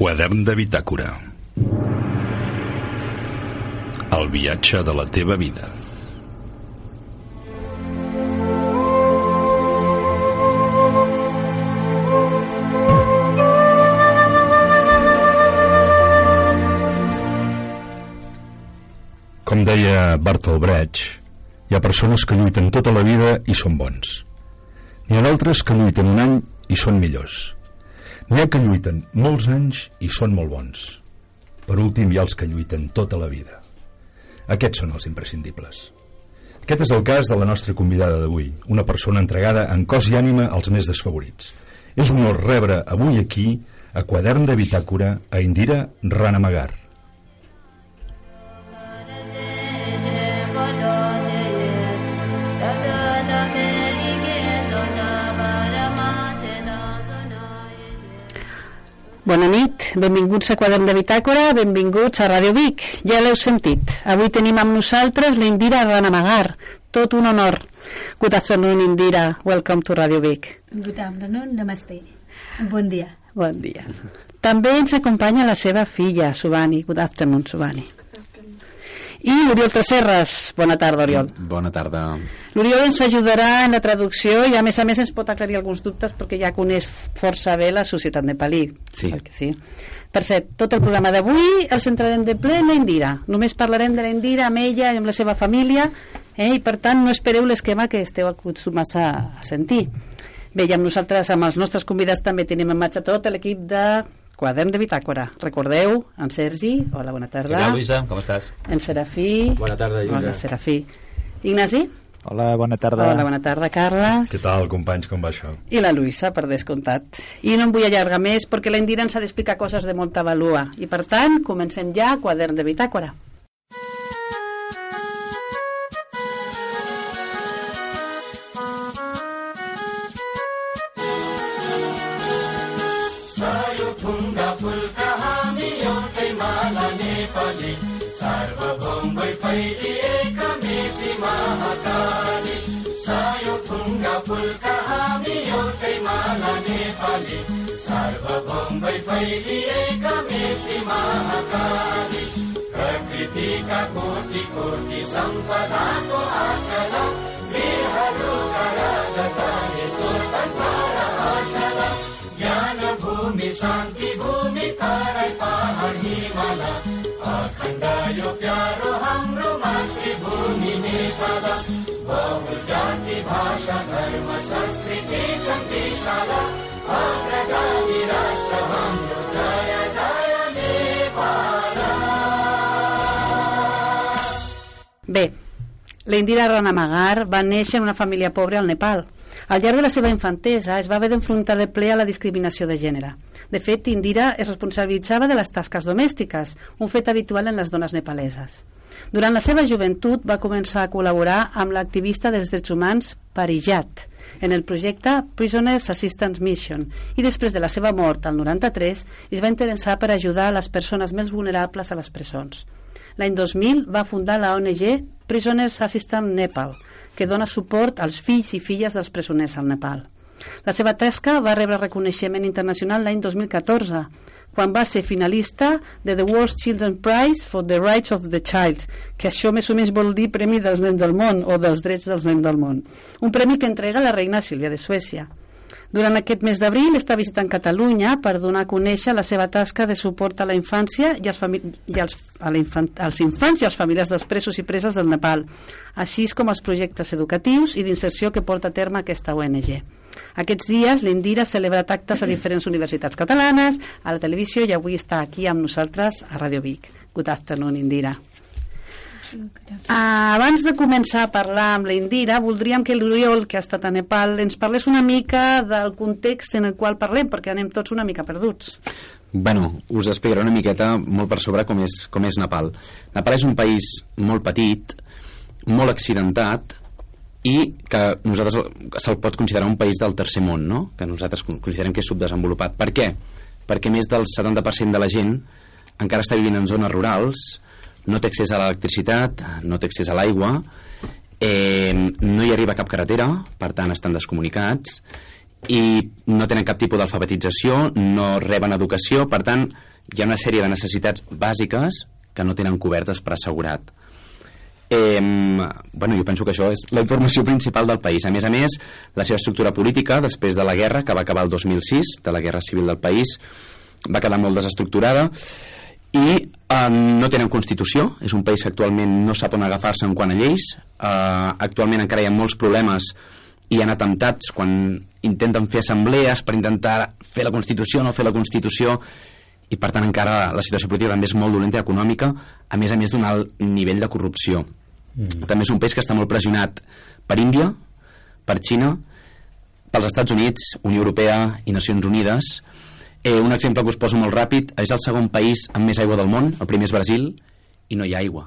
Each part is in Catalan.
Quadern de bitàcora. El viatge de la teva vida. Com deia Bertolt Brecht, hi ha persones que lluiten tota la vida i són bons. N'hi ha d'altres que lluiten un any i són millors. N'hi que lluiten molts anys i són molt bons. Per últim, hi ha els que lluiten tota la vida. Aquests són els imprescindibles. Aquest és el cas de la nostra convidada d'avui, una persona entregada en cos i ànima als més desfavorits. És un honor rebre avui aquí, a Quadern de Bitàcora, a Indira Ranamagar. Bona nit, benvinguts a Quadern de Bitàcora, benvinguts a Ràdio Vic. Ja l'heu sentit. Avui tenim amb nosaltres l'Indira Ranamagar. Tot un honor. Good afternoon, Indira. Welcome to Ràdio Vic. Good afternoon, namaste. Bon dia. Bon dia. També ens acompanya la seva filla, Subani. Good afternoon, Subani. I l'Oriol Tresserres. Bona tarda, Oriol. Bona tarda. L'Oriol ens ajudarà en la traducció i a més a més ens pot aclarir alguns dubtes perquè ja coneix força bé la societat nepalí. Sí. Perquè sí. Per cert, tot el programa d'avui el centrarem de ple en la Indira. Només parlarem de la Indira amb ella i amb la seva família eh? i per tant no espereu l'esquema que esteu acostumats a, a sentir. Bé, i amb nosaltres, amb els nostres convidats també tenim en marxa tot l'equip de Quadern de Bitàcora. Recordeu, en Sergi, hola, bona tarda. Què tal, Luisa? Com estàs? En Serafí. Bona tarda, Lluïsa. Hola, Serafí. Ignasi? Hola, bona tarda. Hola, bona tarda, Carles. Què tal, companys, com va això? I la Luisa, per descomptat. I no em vull allargar més perquè la Indira ens ha d'explicar coses de molta valua. I per tant, comencem ja quadern de bitàcora. माला नेपाली सार्वभौम फैलिएका मेची महाकाली। सायो थुङ्गा फुलका हामी एउटै माला नेपाली सार्वभौम फैलिएका मेची महाकाली। प्रकृतिका कोटि कोटि सम्पदाको आचल वीरहरूका राजधानी स्वतन्त्र आचल ज्ञान भूमि शान्ति भूमि तराई पहाड हिमाल अखण्ड यो प्यारो हाम्रो मातृभूमि नेपाल बहु जाति भाषा धर्म संस्कृति छन् विशाल अग्रगामी राष्ट्र हाम्रो जय जय Nepal Bé, la Indira Ranamagar va néixer en una família pobra al Nepal. Al llarg de la seva infantesa es va haver d'enfrontar de ple a la discriminació de gènere. De fet, Indira es responsabilitzava de les tasques domèstiques, un fet habitual en les dones nepaleses. Durant la seva joventut va començar a col·laborar amb l'activista dels drets humans Parijat en el projecte Prisoners Assistance Mission i després de la seva mort al 93 es va interessar per ajudar a les persones més vulnerables a les presons. L'any 2000 va fundar la ONG Prisoners Assistance Nepal, que dona suport als fills i filles dels presoners al Nepal. La seva tasca va rebre reconeixement internacional l'any 2014, quan va ser finalista de The World Children's Prize for the Rights of the Child, que això més o menys vol dir Premi dels Nens del Món o dels Drets dels Nens del Món. Un premi que entrega la reina Sílvia de Suècia. Durant aquest mes d'abril està visitant Catalunya per donar a conèixer la seva tasca de suport a la infància i als, i als, a la infant, als infants i als familiars dels presos i preses del Nepal, així com els projectes educatius i d'inserció que porta a terme aquesta ONG. Aquests dies l'Indira ha celebrat actes a diferents universitats catalanes, a la televisió i avui està aquí amb nosaltres a Ràdio Vic. Good afternoon, Indira. Ah, abans de començar a parlar amb la Indira, voldríem que l'Oriol, que ha estat a Nepal, ens parlés una mica del context en el qual parlem, perquè anem tots una mica perduts. Bueno, us explicaré una miqueta molt per sobre com és, com és Nepal. Nepal és un país molt petit, molt accidentat i que nosaltres se'l pot considerar un país del tercer món, no? que nosaltres considerem que és subdesenvolupat. Per què? Perquè més del 70% de la gent encara està vivint en zones rurals, no té accés a l'electricitat, no té accés a l'aigua, eh, no hi arriba cap carretera, per tant estan descomunicats, i no tenen cap tipus d'alfabetització, no reben educació, per tant hi ha una sèrie de necessitats bàsiques que no tenen cobertes per assegurat. Eh, bueno, jo penso que això és la informació principal del país. A més a més, la seva estructura política, després de la guerra, que va acabar el 2006, de la guerra civil del país, va quedar molt desestructurada i eh, no tenen Constitució, és un país que actualment no sap on agafar-se en quant a lleis, eh, actualment encara hi ha molts problemes i hi ha atemptats quan intenten fer assemblees per intentar fer la Constitució, no fer la Constitució, i per tant encara la situació política també és molt dolenta i econòmica, a més a més d'un alt nivell de corrupció. Mm. També és un país que està molt pressionat per Índia, per Xina, pels Estats Units, Unió Europea i Nacions Unides. Eh, un exemple que us poso molt ràpid, és el segon país amb més aigua del món, el primer és Brasil, i no hi ha aigua.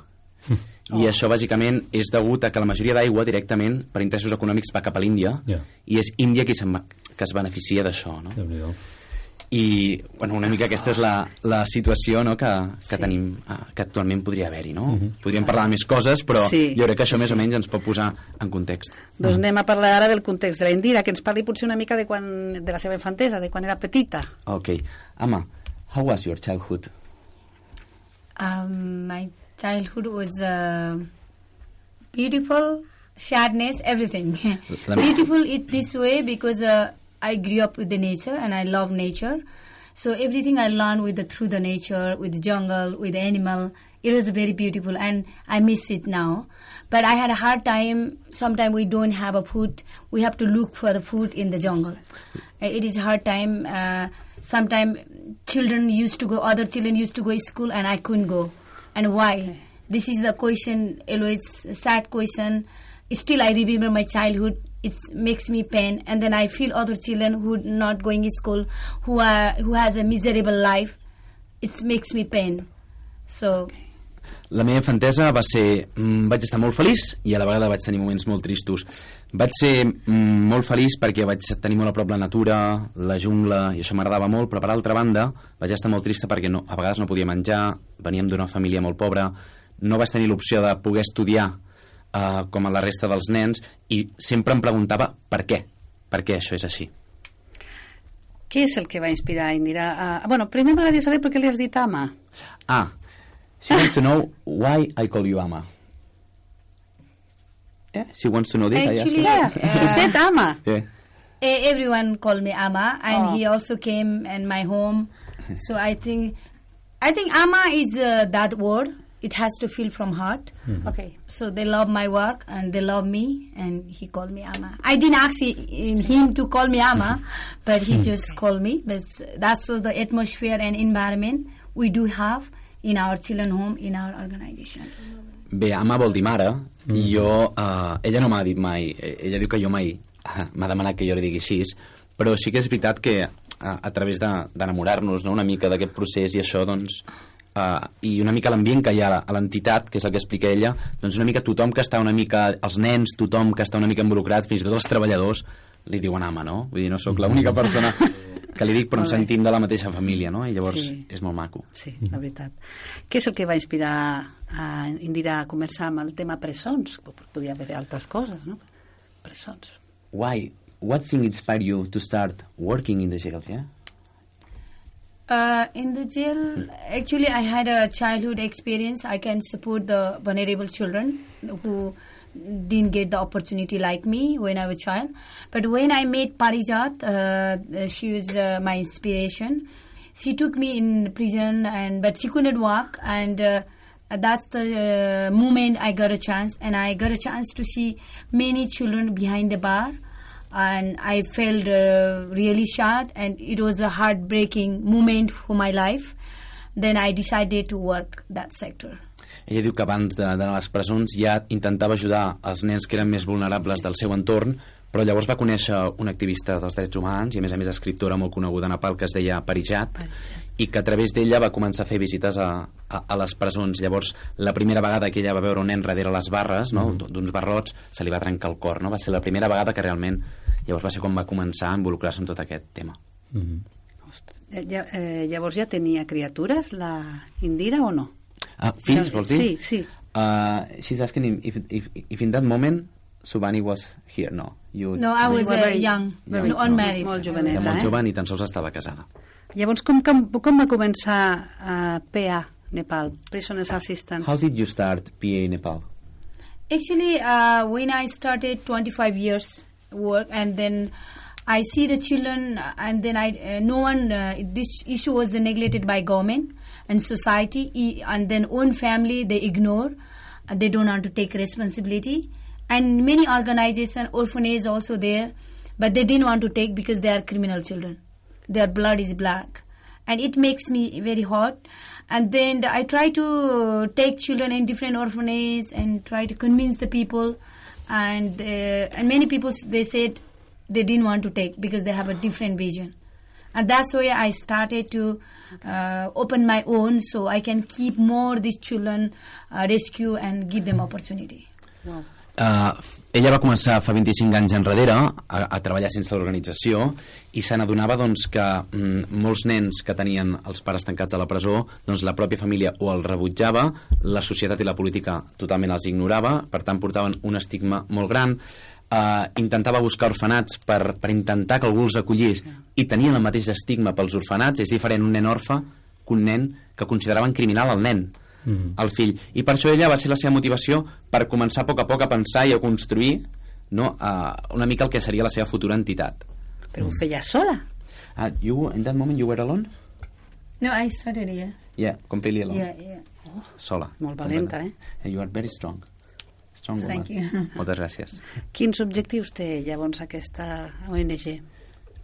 Oh. I això bàsicament és degut a que la majoria d'aigua directament per interessos econòmics va cap a l'Índia Ja. i és Índia qui, que es beneficia d'això no? Déu-n'hi-do. I bueno, una mica aquesta és la, la situació no, que, que Sí. tenim ah, que actualment podria haver-hi no? podríem parlar de més coses però Sí, jo crec que això sí, més sí. o menys ens pot posar en context Doncs anem a parlar ara del context de la Indira, que ens parli potser una mica de, quan, de la seva infantesa, de quan era petita. ok, Ama, how was your childhood? Um, my childhood was uh, beautiful, sadness, everything. Beautiful it this way because uh, I grew up with the nature and I love nature. So everything I learned with the through the nature, with the jungle, with the animal, it was very beautiful and I miss it now. But I had a hard time. Sometimes we don't have a food. We have to look for the food in the jungle. Uh, It is hard time. Uh, Sometimes children used to go, other children used to go to school and I couldn't go. And why? This is the question, always a sad question. Still, I remember my childhood. It makes me pain, and then I feel other children who not going to school, who are who has a miserable life. It makes me pain. So La meva infantesa va ser... Mm, vaig estar molt feliç i a la vegada vaig tenir moments molt tristos. Vaig ser mm, molt feliç perquè vaig tenir molt a prop la natura, la jungla, i això m'agradava molt, però per altra banda vaig estar molt trista perquè no, a vegades no podia menjar, veníem d'una família molt pobra, no vaig tenir l'opció de poder estudiar eh, com a la resta dels nens i sempre em preguntava per què, per què això és així. Què és el que va inspirar Indira? A... Bueno, primer m'agradaria saber per què li has dit ama. Ah, she wants to know why I call you Ama. Yeah, she wants to know this. I asked Actually, her. Yeah, he said ama. Yeah. eh, everyone called me Ama, and Oh. he also came in my home. So I think, I think Ama is uh, that word. It has to feel from heart. Okay. So they love my work and they love me, and he called me Ama. I didn't ask he- him to call me Ama, but he just called me. But that's what the atmosphere and environment we do have in our children home, in our organization. Bé, Ama vol dir mare, i jo... Uh, ella no m'ha dit mai... eh, Ella diu que jo mai... Uh, m'ha demanat que jo li digui així, però sí que és veritat que a, a través de- d'enamorar-nos no, una mica d'aquest procés i això, doncs... Uh, i una mica l'ambient que hi ha a l'entitat, que és el que explica ella, doncs una mica tothom que està una mica... Els nens, tothom que està una mica involucrat, fins i tot els treballadors, li diuen ama, no? Vull dir, no sóc l'única persona que li dic, però ens sentim de la mateixa família, no? I llavors Sí. és molt maco. Sí, la veritat. Què és el que va inspirar a Indira a començar amb el tema presons? Podia haver altres coses, no? Presons. Why? What thing inspired you to start working in the jails, yeah? Uh, in the jail, actually, I had a childhood experience. I can support the vulnerable children who didn't get the opportunity like me when I was a child. But when I met Parijat, uh, she was uh, my inspiration. She took me in prison, and but she couldn't walk, and uh, that's the uh, moment I got a chance, and I got a chance to see many children behind the bar and I felt uh, really sad, and it was a heartbreaking moment for my life. Then I decided to work that sector. Ella diu que abans d'anar a les presons ja intentava ajudar els nens que eren més vulnerables del seu entorn, però llavors va conèixer una activista dels drets humans i a més a més escriptora molt coneguda a Nepal que es deia Parijat i que a través d'ella va començar a fer visites a, a, a les presons. Llavors, la primera vegada que ella va veure un nen darrere les barres, no? d'uns barrots, se li va trencar el cor. No? Va ser la primera vegada que realment llavors va ser quan va començar a involucrar-se en tot aquest tema. Eh, ja, eh, llavors ja tenia criatures, la Indira, o no? Ah, fills, vols dir? sí, sí. Uh, she's asking if, if, if in that moment Subhani was here. No. You, No, I was uh, very- young, very no, unmarried. Molt joveneta, molt eh? jove ni tan sols estava casada. Llavors, com, com, com va començar a PA, Nepal, Prisoners Assistance? How did you start PA in Nepal? Actually, uh, when I started 25 years work, and then I see the children, uh, and then I uh, no one uh, this issue was neglected by government and society, e- and then own family they ignore, and they don't want to take responsibility, and many organization orphanage also there, but they didn't want to take because they are criminal children, their blood is black, and it makes me very hot. And then I try to take children in different orphanages and try to convince the people. And uh, and many people they said they didn't want to take because they have a different vision. And that's why I started to uh, open my own so I can keep more these children uh, rescue and give them opportunity. Wow. Ella va començar fa 25 anys enrere a, a treballar sense l'organització i se n'adonava doncs, que mm, molts nens que tenien els pares tancats a la presó doncs la pròpia família o el rebutjava la societat i la política totalment els ignorava per tant portaven un estigma molt gran. Uh, intentava buscar orfenats per, per intentar que algú els acollís i tenien el mateix estigma pels orfenats. És diferent un nen orfe que un nen que consideraven criminal el nen el fill. I per això ella va ser la seva motivació per començar a poc a poc a pensar i a construir no, uh, una mica el que seria la seva futura entitat. Però ho feia sola. Uh, you, in that moment you were alone? no I started here Yeah, completely alone. yeah yeah Sola. Molt valenta, eh? And you are very strong. Strong woman. Thank you. Moltes gràcies. Quins objectius té llavors aquesta ONG?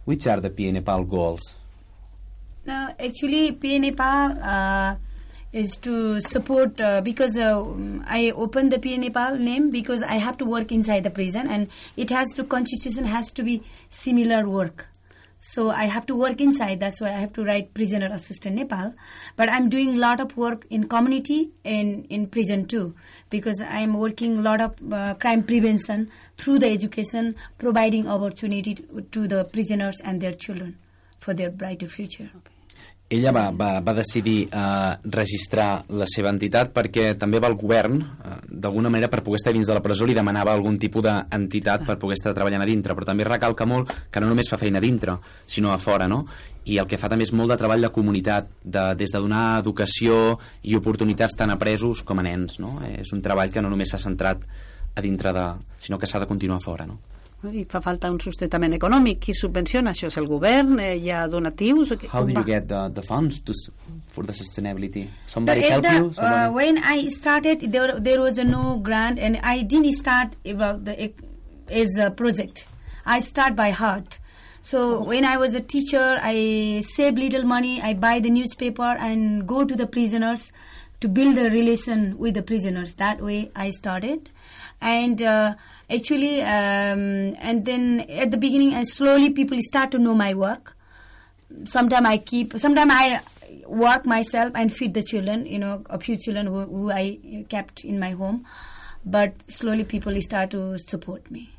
Which are the PA Nepal goals? No, actually, PA Nepal uh, is to support uh, because uh, um, I opened the PA Nepal name because I have to work inside the prison and it has to constitution has to be similar work. So I have to work inside. That's why I have to write prisoner assistant Nepal. But I'm doing a lot of work in community and in prison too, because I'm working a lot of uh, crime prevention through the education, providing opportunity to, to the prisoners and their children for their brighter future. Ella va, va, va decidir eh, registrar la seva entitat perquè també va al govern, eh, d'alguna manera per poder estar dins de la presó li demanava algun tipus d'entitat per poder estar treballant a dintre, però també recalca molt que no només fa feina a dintre, sinó a fora, no? I el que fa també és molt de treball de comunitat, de, des de donar educació i oportunitats tant a presos com a nens, no? Eh, és un treball que no només s'ha centrat a dintre de... sinó que s'ha de continuar fora, no? I fa falta un sustentament econòmic. Qui subvenciona això? És el govern? Eh, hi ha donatius? How do you get the, the funds to, for the sustainability? Somebody At help the- you? Somebody... Uh, when I started, there there was a no grant, and I didn't start about the as a project. I start by heart. So when I was a teacher, I save little money. I buy the newspaper and go to the prisoners to build a relation with the prisoners. That way, I started, and uh, actually, um, and then at the beginning, and slowly people start to know my work sometimes I keep, sometimes I work myself and feed the children, you know, a few children who, who I kept in my home. But slowly people start to support me.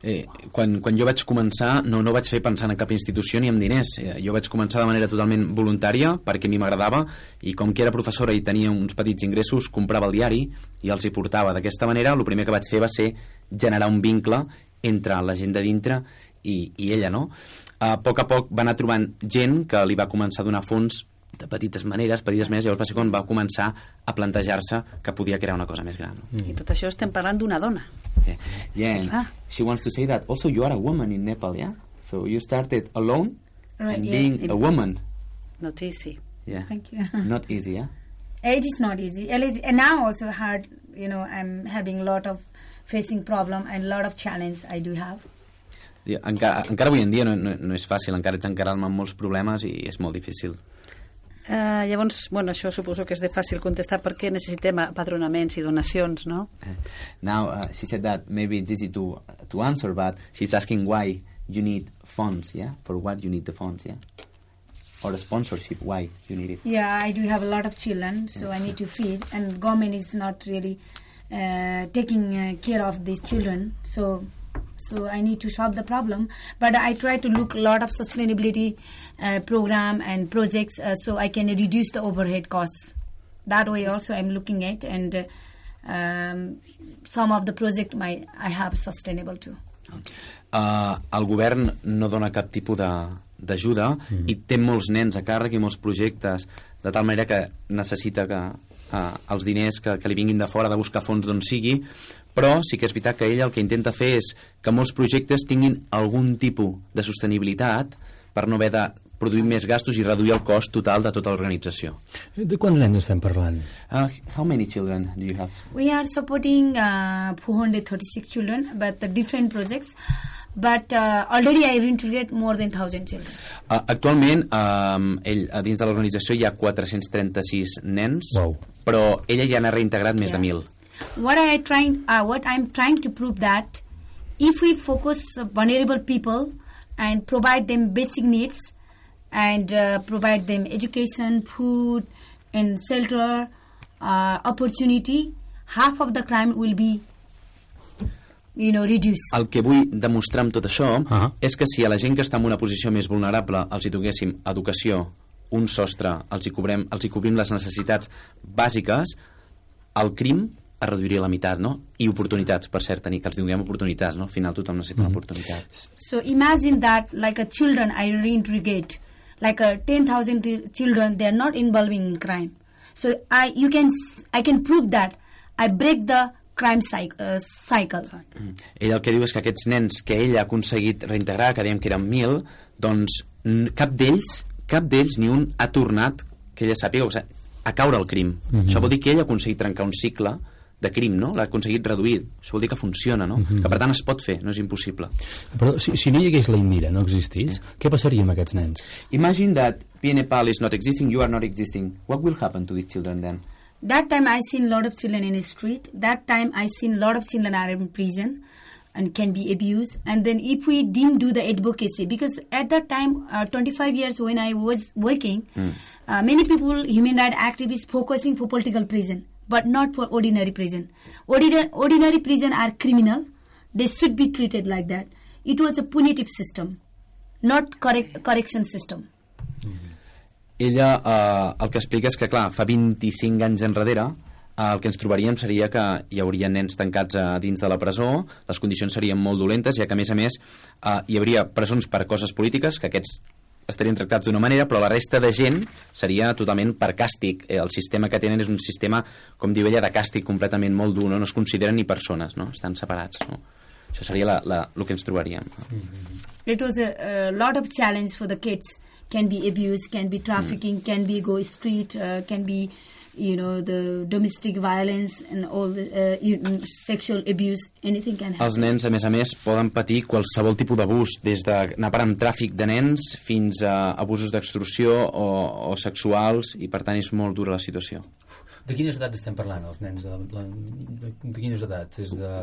Eh, quan, quan jo vaig començar no, no vaig fer pensant en cap institució ni en diners eh, jo vaig començar de manera totalment voluntària perquè a mi m'agradava i com que era professora i tenia uns petits ingressos comprava el diari i els hi portava d'aquesta manera el primer que vaig fer va ser generar un vincle entre la gent de dintre i, i ella no? a poc a poc va anar trobant gent que li va començar a donar fons de petites maneres, petites maneres, llavors va ser quan va començar a plantejar-se que podia crear una cosa més gran. No? I tot això estem parlant d'una dona. Yeah, yeah. Sí, clar. she wants to say that. Also, you are a woman in Nepal, yeah. So you started alone Right, and yeah. being a woman. Not easy. Yeah, Thank you. not easy, yeah. It is not easy. And now also hard, you know, I'm having a lot of facing problem and a lot of challenge I do have. Encara, encara avui en dia no, no, no és fàcil, encara ets encarar-me amb molts problemes i és molt difícil. Uh, llavors, bueno, això suposo que és de fàcil contestar perquè necessitem padronaments i donacions, no? Now, uh, she said that maybe it's easy to, to answer, but she's asking why you need funds, yeah? For what you need the funds, yeah? Or a sponsorship, why you need it. Yeah, I do have a lot of children, so I need to feed, and government is not really uh, taking uh, care of these children. So, so I need to solve the problem. But I try to look a lot of sustainability uh, program and projects, uh, so I can reduce the overhead costs. That way, also, I'm looking at, and uh, um, some of the project my I have sustainable too. Uh, el govern no dona cap tipus de- d'ajuda mm. i té molts nens a càrrec i molts projectes de tal manera que necessita que uh, els diners que, que li vinguin de fora de buscar fons d'on sigui però sí que és veritat que ella el que intenta fer és que molts projectes tinguin algun tipus de sostenibilitat per no haver de produir més gastos i reduir el cost total de tota l'organització. De quants nens estem parlant? Uh, how many children do you have? We are supporting uh, 436 children, but the different projects. But uh, already I reintegrate more than 1,000 children. Uh, actualment, um, ell, a dins de l'organització hi ha 436 nens, Uau. però ella ja n'ha reintegrat més de 1.000. What I trying, uh, what I'm trying to prove that if we focus on vulnerable people and provide them basic needs and uh, provide them education, food, and shelter, uh, opportunity, half of the crime will be, you know, reduced. El que vull demostrar amb tot això Ah. és que si a la gent que està en una posició més vulnerable els hi donéssim educació, un sostre, els hi, cobrem, els hi cobrim les necessitats bàsiques, el crim es reduiria a la meitat, no? I oportunitats, per cert, tenir que els donem oportunitats, no? Al final tothom necessita una oportunitat. So imagine that, like a children, I reintegrate, like a 10,000 t- children, they are not involving in crime. So I, you can, I can prove that I break the crime cycle. Uh, cycle. Ell el que diu és que aquests nens que ell ha aconseguit reintegrar, que dèiem que eren 1.000, doncs cap d'ells, cap d'ells ni un ha tornat, que ella sàpiga, o sigui, a caure al crim. Això vol dir que ell ha aconseguit trencar un cicle de crim, no? L'ha aconseguit reduir. Això vol dir que funciona, no? Que per tant es pot fer, no és impossible. Però si, si no hi hagués la Indira, no existís, què passaria amb aquests nens? Imagine that PNPAL is not existing, you are not existing. What will happen to these children then? That time I seen a lot of children in the street. That time I seen a lot of children are in prison and can be abused. And then if we didn't do the advocacy, because at that time, uh, 25 years when I was working, uh, many people, human rights activists, focusing for political prison, but not for ordinary prison. Ordinary, ordinary prison are criminal. They should be treated like that. It was a punitive system, not correct, correction system. Ella eh, el que explica és que, clar, fa 25 anys enrere eh, el que ens trobaríem seria que hi hauria nens tancats a dins de la presó, les condicions serien molt dolentes, ja que, a més a més, eh, hi hauria presons per coses polítiques, que aquests estarien tractats d'una manera, però la resta de gent seria totalment per càstig. Eh, el sistema que tenen és un sistema, com diu ella, de càstig completament molt dur, no, no es consideren ni persones, no? estan separats. No? Això seria la, la, el que ens trobaríem. it was a, a lot of challenge for the kids can be abuse can be trafficking can be go street uh, can be you know the domestic violence and all the uh, sexual abuse anything can happen Els nens, a més a més, poden patir qualsevol tipus d'abús, des d'anar per amb tràfic de nens fins a abusos d'extorsió o, o sexuals, i per tant és molt dura la situació. De quines edats estem parlant, els nens? De, de, de, de quines edats? És de...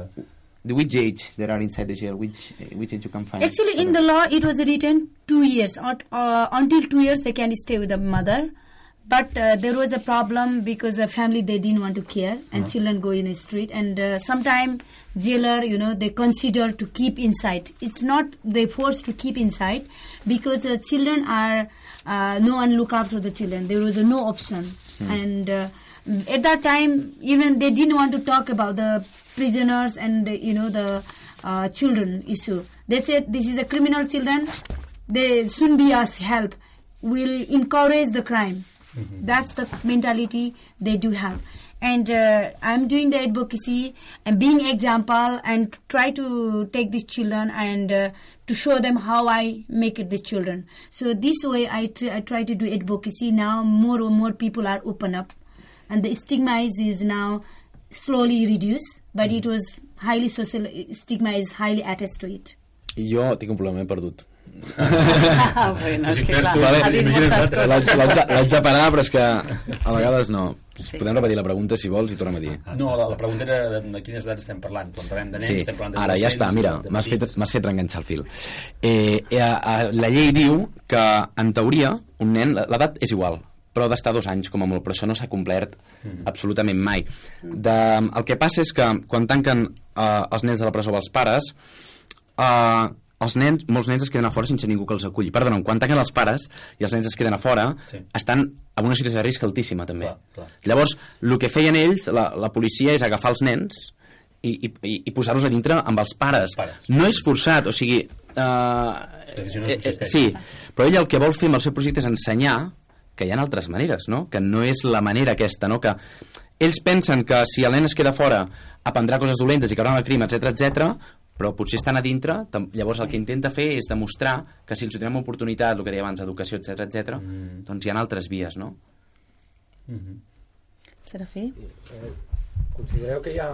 The which age there are inside the jail? Which, which age you can find? actually in the law it was written two years Ut- uh, until two years they can stay with the mother but uh, there was a problem because the family they didn't want to care and children go in the street. And uh, sometime jailer you know they consider to keep inside. It's not they forced to keep inside because uh, children are uh, no one look after the children. There was no option. And uh, at that time even they didn't want to talk about the prisoners and uh, you know the uh, children issue. They said this is a criminal children. They shouldn't be us help. Will encourage the crime that's the mentality they do have. And uh, i'm doing the advocacy and being example and try to take these children and uh, to show them how i make it the children. So this way I, tr- I try to do advocacy. Now more and more people are open up. And the stigma is, is now slowly reduced but it was highly social stigma is highly attached to it. I jo tinc un problema, m'he perdut. Ah, bueno, és que clar, Vale, ha dit imagina't, moltes L'haig coses. l'haig de, parar, però és que a vegades no. Sí. Podem repetir la pregunta, si vols, i tornem a dir. No, la, la pregunta era de, de quines edats estem parlant. Quan parlem de nens, Sí, estem parlant de ara ja està, mira, m'has fet, fet reenganxar el fil. Eh, eh, eh, la llei diu que, en teoria, un nen, l'edat és igual, però ha d'estar dos anys com a molt, però això no s'ha complert absolutament mai. De, el que passa és que quan tanquen eh, els nens de la presó els pares, eh, els nens, molts nens es queden a fora sense ningú que els aculli. Perdona, quan tanquen els pares i els nens es queden a fora, Sí. estan en una situació de risc altíssima, també. Clar, clar. Llavors, el que feien ells, la, la policia, és agafar els nens i, i, i- i posar-los a dintre amb els pares. Els pares. No és forçat, o sigui... Uh, que si no subsisteix. sí, però ell el que vol fer amb el seu projecte és ensenyar que hi ha altres maneres, no? Que no és la manera aquesta, no? Que ells pensen que si el nen es queda fora aprendrà coses dolentes i caurà en el crim, etc etc, però potser estan a dintre, llavors el que intenta fer és demostrar que si els donem oportunitat, el que deia abans, educació, etc etc, Mm. doncs hi ha altres vies, no? Serafí? Considereu que hi ha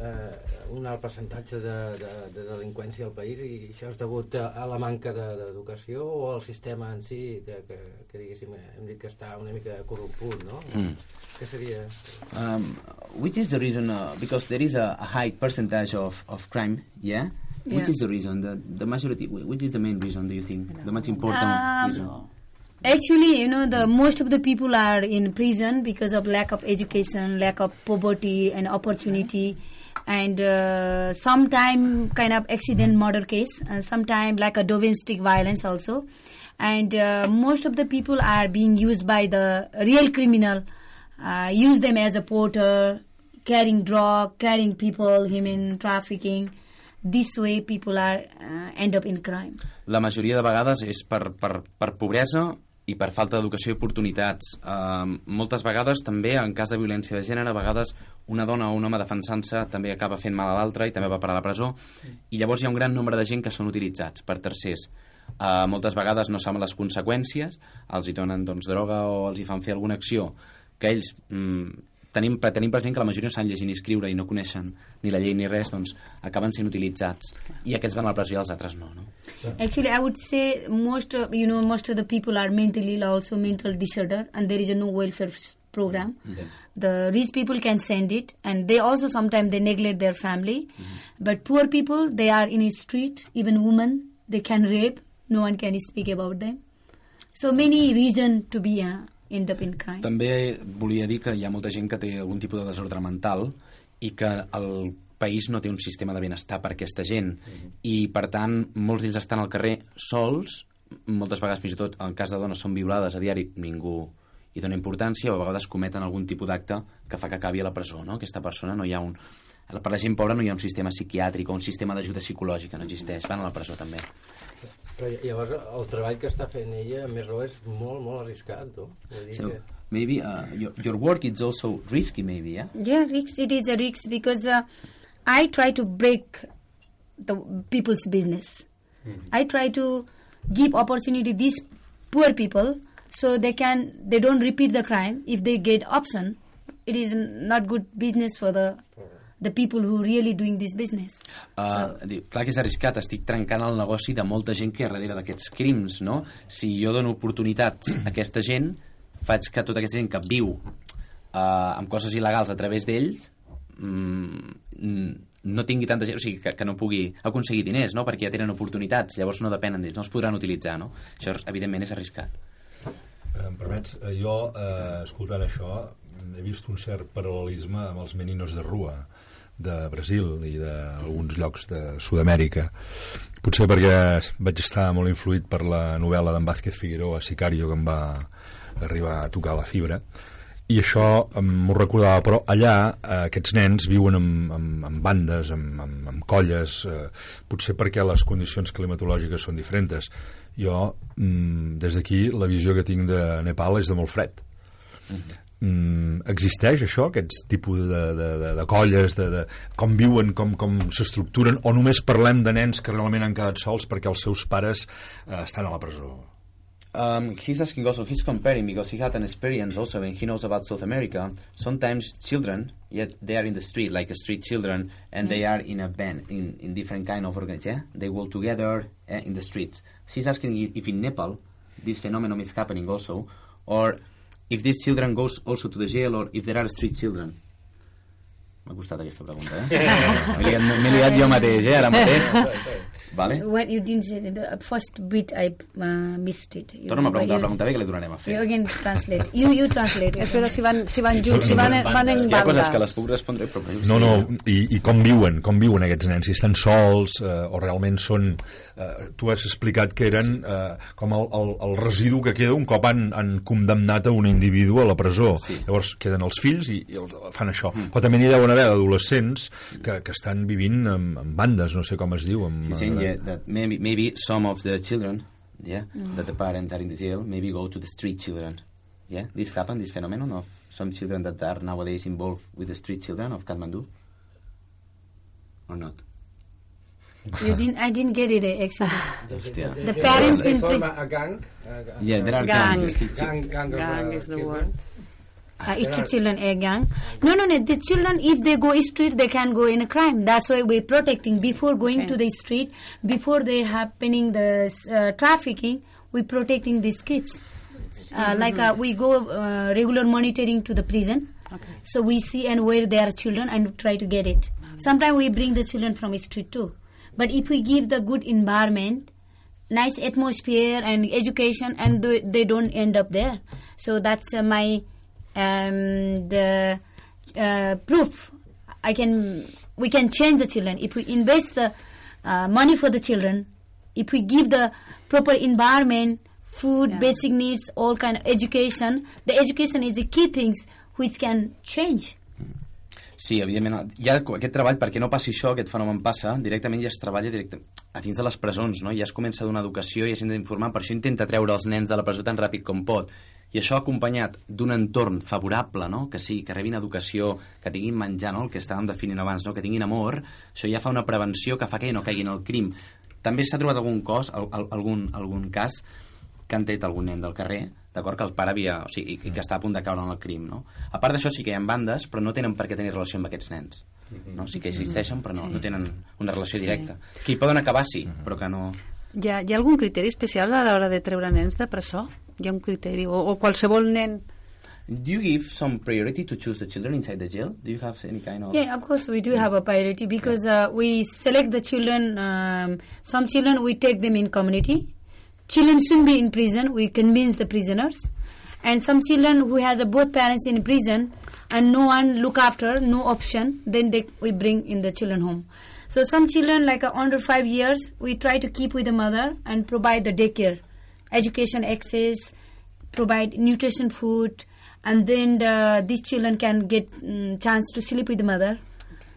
eh, un alt percentatge de, de, de delinqüència al país i això és degut a, a la manca de- d'educació o al sistema en si que, que, que diguéssim hem dit que està una mica corromput, no? Mm. Què seria? Um, which is the reason? Uh, because there is a, a high percentage of, of crime, yeah? Which Yeah. is the reason? The, the majority, which is the main reason, do you think? The most important Um, reason? Actually, you know, the most of the people are in prison because of lack of education, lack of poverty and opportunity, and uh, sometime kind of accident murder case, and sometime like a domestic violence also. And uh, most of the people are being used by the real criminal, uh, use them as a porter, carrying drug, carrying people, human trafficking. This way, people are uh, end up in crime. La majoria de vegades és per, per, per pobresa i per falta d'educació i oportunitats. Um, moltes vegades també, en cas de violència de gènere, a vegades una dona o un home defensant-se també acaba fent mal a l'altre i també va parar a la presó. I llavors hi ha un gran nombre de gent que són utilitzats per tercers. Uh, moltes vegades no saben les conseqüències, els hi donen doncs, droga o els hi fan fer alguna acció que ells mm, tenim, tenim present que la majoria no saben llegir ni escriure i no coneixen ni la llei ni res, doncs acaben sent utilitzats i aquests van a la presó i els altres no, no? Actually, I would say most of you know most of the people are mentally ill, also mental disorder, and there is a no welfare program. The rich people can send it, and they also sometimes they neglect their family. But poor people, they are in a street. Even women, they can rape. No one can speak about them. So many reason to be uh, end up in crime. També volia dir que hi ha molta gent que té algun tipus de desordre mental i que el país no té un sistema de benestar per a aquesta gent i per tant molts d'ells estan al carrer sols moltes vegades fins i tot en cas de dones són violades a diari ningú hi dona importància o a vegades cometen algun tipus d'acte que fa que acabi a la presó no? aquesta persona no hi ha un per la gent pobra no hi ha un sistema psiquiàtric o un sistema d'ajuda psicològica, no existeix, van a la presó també. Però ll- llavors el treball que està fent ella, a més raó, és molt, molt arriscat, no? Vull dir So, que... maybe uh, your, your work is also risky maybe, yeah? Yeah, risks. It is a risk because uh, I try to break the people's business. I try to give opportunity these poor people so they can they don't repeat the crime. If they get option, it is not good business for the the people who really doing this business. Uh, diu, clar que és arriscat, estic trencant el negoci de molta gent que hi ha darrere d'aquests crims, no? Si jo dono oportunitats a aquesta gent, faig que tota aquesta gent que viu uh, amb coses il·legals a través d'ells mm, mm, no tingui tanta gent, o sigui, que, que no pugui aconseguir diners, no? Perquè ja tenen oportunitats, llavors no depenen d'ells, no els podran utilitzar, no? Això, evidentment, és arriscat. Em permets, eh, jo, eh, escoltant això, he vist un cert paral·lelisme amb els meninos de rua de Brasil i d'alguns llocs de Sud-amèrica. Potser perquè vaig estar molt influït per la novel·la d'en Vázquez Figueroa, Sicario, que em va arribar a tocar la fibra. I això m'ho recordava, però allà eh, aquests nens viuen amb, amb, amb bandes, amb, amb, amb colles, eh, potser perquè les condicions climatològiques són diferents. Jo, mm, des d'aquí, la visió que tinc de Nepal és de molt fred. Mm, existeix això, aquests tipus de, de, de, de colles, de, de com viuen, com, com s'estructuren, o només parlem de nens que realment han quedat sols perquè els seus pares eh, estan a la presó? Um, he's asking also, he's comparing because he had an experience also when he knows about South America. Sometimes children, yeah, they are in the street, like street children, and they are in a band, in, in different kind of organizations. Yeah? They work together eh, in the streets. He's asking if in Nepal this phenomenon is happening also, or if these children goes also to the jail, or if there are street children. M'ha costat aquesta pregunta, eh? M'he liat, liat jo mateix, eh, ara mateix. Vale? What you didn't say, the first bit I uh, missed it. You Torna'm a preguntar, you- pregunta bé que li tornarem a You fer. again translate. You you translate. Espero si van, si van Sí, junts, sí, si van, van en bandes. Hi ha coses que les puc respondre, però... No, no, i, i com viuen, com viuen aquests nens, si estan sols eh, o realment són... Eh, tu has explicat que eren eh, com el, el, el residu que queda un cop han, han condemnat a un individu a la presó. Sí. Llavors queden els fills i, i el, fan això. Mm. Però també n'hi deuen haver adolescents que, que estan vivint en, en bandes, no sé com es diu. Amb, He's saying yeah, that maybe, maybe some of the children, yeah, that the parents are in the jail, maybe go to the street children. Yeah, this happened, this phenomenon of some children that are nowadays involved with the street children of Kathmandu? Or not? You didn't. I didn't get it eh, actually. Hòstia. The parents they in form a, a gang. A, a, Yeah, there are Gang. gangs. gang, gang, Gang uh, is the word. Uh, street children a gang. No, no, no. The children, if they go street, they can go in a crime. That's why we're protecting before going Okay. to the street, before they happening the uh, trafficking. We're protecting these kids. Uh, like uh, we go uh, regular monitoring to the prison. Okay. So we see and where there are children and try to get it. Sometimes we bring the children from street too. But if we give the good environment, nice atmosphere and education, and th- they don't end up there. So that's uh, my um, the uh, proof. I can we can change the children if we invest the uh, money for the children. If we give the proper environment, food, Yeah. basic needs, all kind of education. The education is the key things which can change. Sí, evidentment. Ja aquest treball, perquè no passi això, aquest fenomen passa, directament ja es treballa directe, a dins de les presons, no? Ja es comença a donar educació i ja s'ha d'informar, per això intenta treure els nens de la presó tan ràpid com pot. I això acompanyat d'un entorn favorable, no? que sí, que rebin educació, que tinguin menjar, no? el que estàvem definint abans, no? que tinguin amor, això ja fa una prevenció que fa que no caiguin al crim. També s'ha trobat algun cos, al, al, algun, algun cas, que han tret algun nen del carrer, d'acord, que el pare havia... O sigui, i, i que està a punt de caure en el crim, no? A part d'això, sí que hi ha bandes, però no tenen per què tenir relació amb aquests nens. No? Sí que existeixen, però no, no tenen una relació directa. Que hi poden acabar, sí, però que no... Hi ha, hi ha algun criteri especial a l'hora de treure nens de presó? Hi ha un criteri? O, o qualsevol nen... Do you give some priority to choose the children inside the jail? Do you have any kind of... Yeah, of course we do have a priority because uh, we select the children. Um, some children we take them in community. Children shouldn't be in prison. We convince the prisoners, and some children who has uh, both parents in prison and no one look after, no option. Then they, we bring in the children home. So some children like uh, under five years, we try to keep with the mother and provide the daycare, education access, provide nutrition food, and then the, these children can get mm, chance to sleep with the mother.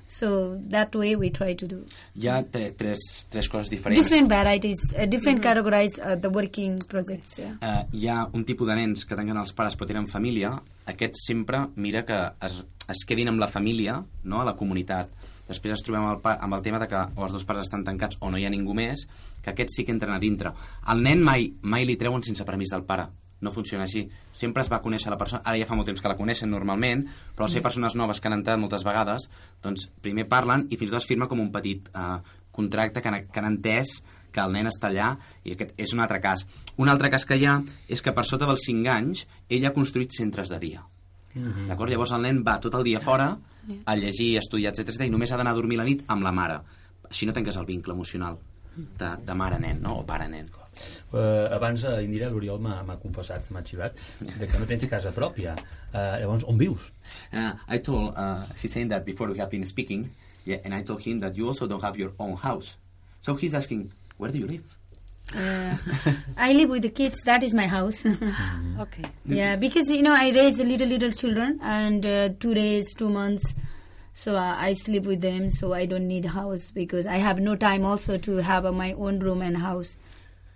So that way we try to do Hi ha tre tres, tres coses diferents. different varieties, uh, different categorize uh, the working projects. Yeah. uh, hi ha un tipus de nens que tanquen els pares però tenen família, aquests sempre mira que es, es quedin amb la família, no? a la comunitat. Després ens trobem amb el, amb el tema de que o els dos pares estan tancats o no hi ha ningú més, que aquests sí que entren a dintre. El nen mai, mai li treuen sense permís del pare. No funciona així. Sempre es va conèixer la persona, ara ja fa molt temps que la coneixen normalment, però al ser persones noves que han entrat moltes vegades, doncs primer parlen i fins i tot es firma com un petit eh, contracte que han, que han entès que el nen està allà i aquest és un altre cas. Un altre cas que hi ha és que per sota dels 5 anys ell ha construït centres de dia. D'acord? Llavors el nen va tot el dia fora a llegir, a estudiar, etc i només ha d'anar a dormir la nit amb la mare. Així no tanques el vincle emocional de, de mare-nen, no? o pare-nen. Uh, abans, uh, Indira, l'Oriol m'ha m'ha confessat, m'ha xivat, de que no tens casa pròpia. Uh, llavors, on vius? Uh, I told, uh, he's saying that before we have been speaking, yeah, and I told him that you also don't have your own house. So he's asking, where do you live? Uh, I live with the kids. That is my house. Okay. yeah, because you know I raise little little children, and uh, two days, two months. So uh, I sleep with them. So I don't need a house because I have no time also to have uh, my own room and house.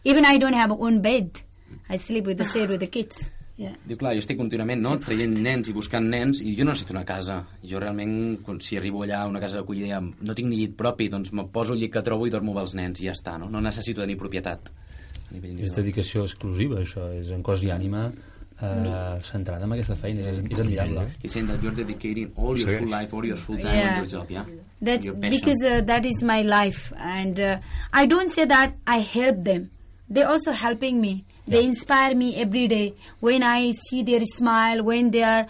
Even I don't have a own bed. I sleep with the shade with the kids. Yeah. Diu, clar, jo estic contínuament no? traient nens i buscant nens i jo no necessito una casa. Jo realment, quan, si arribo allà a una casa d'acollida no tinc ni llit propi, doncs me poso el llit que trobo i dormo amb els nens i ja està, no? No necessito tenir propietat. a nivell És dedicació exclusiva, això. És en cos i ànima eh, centrada en aquesta feina. És, és admirable. He's saying that you're dedicating all your Sí. full life, all your full time Yeah. on your job, yeah? That's because uh, that is my life, and uh, I don't say that I help them. They're also helping me. They inspire me every day. When I see their smile, when they are,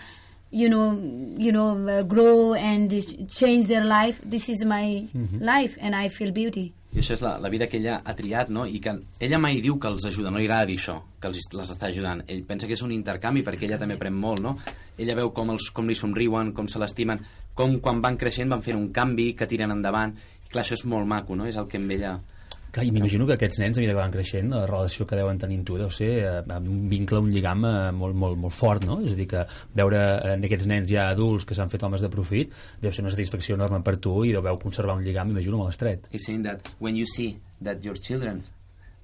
you know, you know, uh, grow and ch- change their life. This is my life, and I feel beauty. I això és la, la vida que ella ha triat, no? I que ella mai diu que els ajuda, no li agrada dir això, que els, les està ajudant. Ell pensa que és un intercanvi perquè ella també pren molt, no? Ella veu com, els, com li somriuen, com se l'estimen, com quan van creixent van fent un canvi, que tiren endavant. I clar, això és molt maco, no? És el que amb ella... Clar, i m'imagino que aquests nens, a mesura que van creixent, la relació que deuen tenir amb tu deu ser eh, amb un vincle, un lligam eh, molt, molt, molt fort, no? És a dir, que veure eh, en aquests nens ja adults que s'han fet homes de profit deu ser una satisfacció enorme per tu i deveu conservar un lligam, imagino, molt estret. He's saying that when you see that your children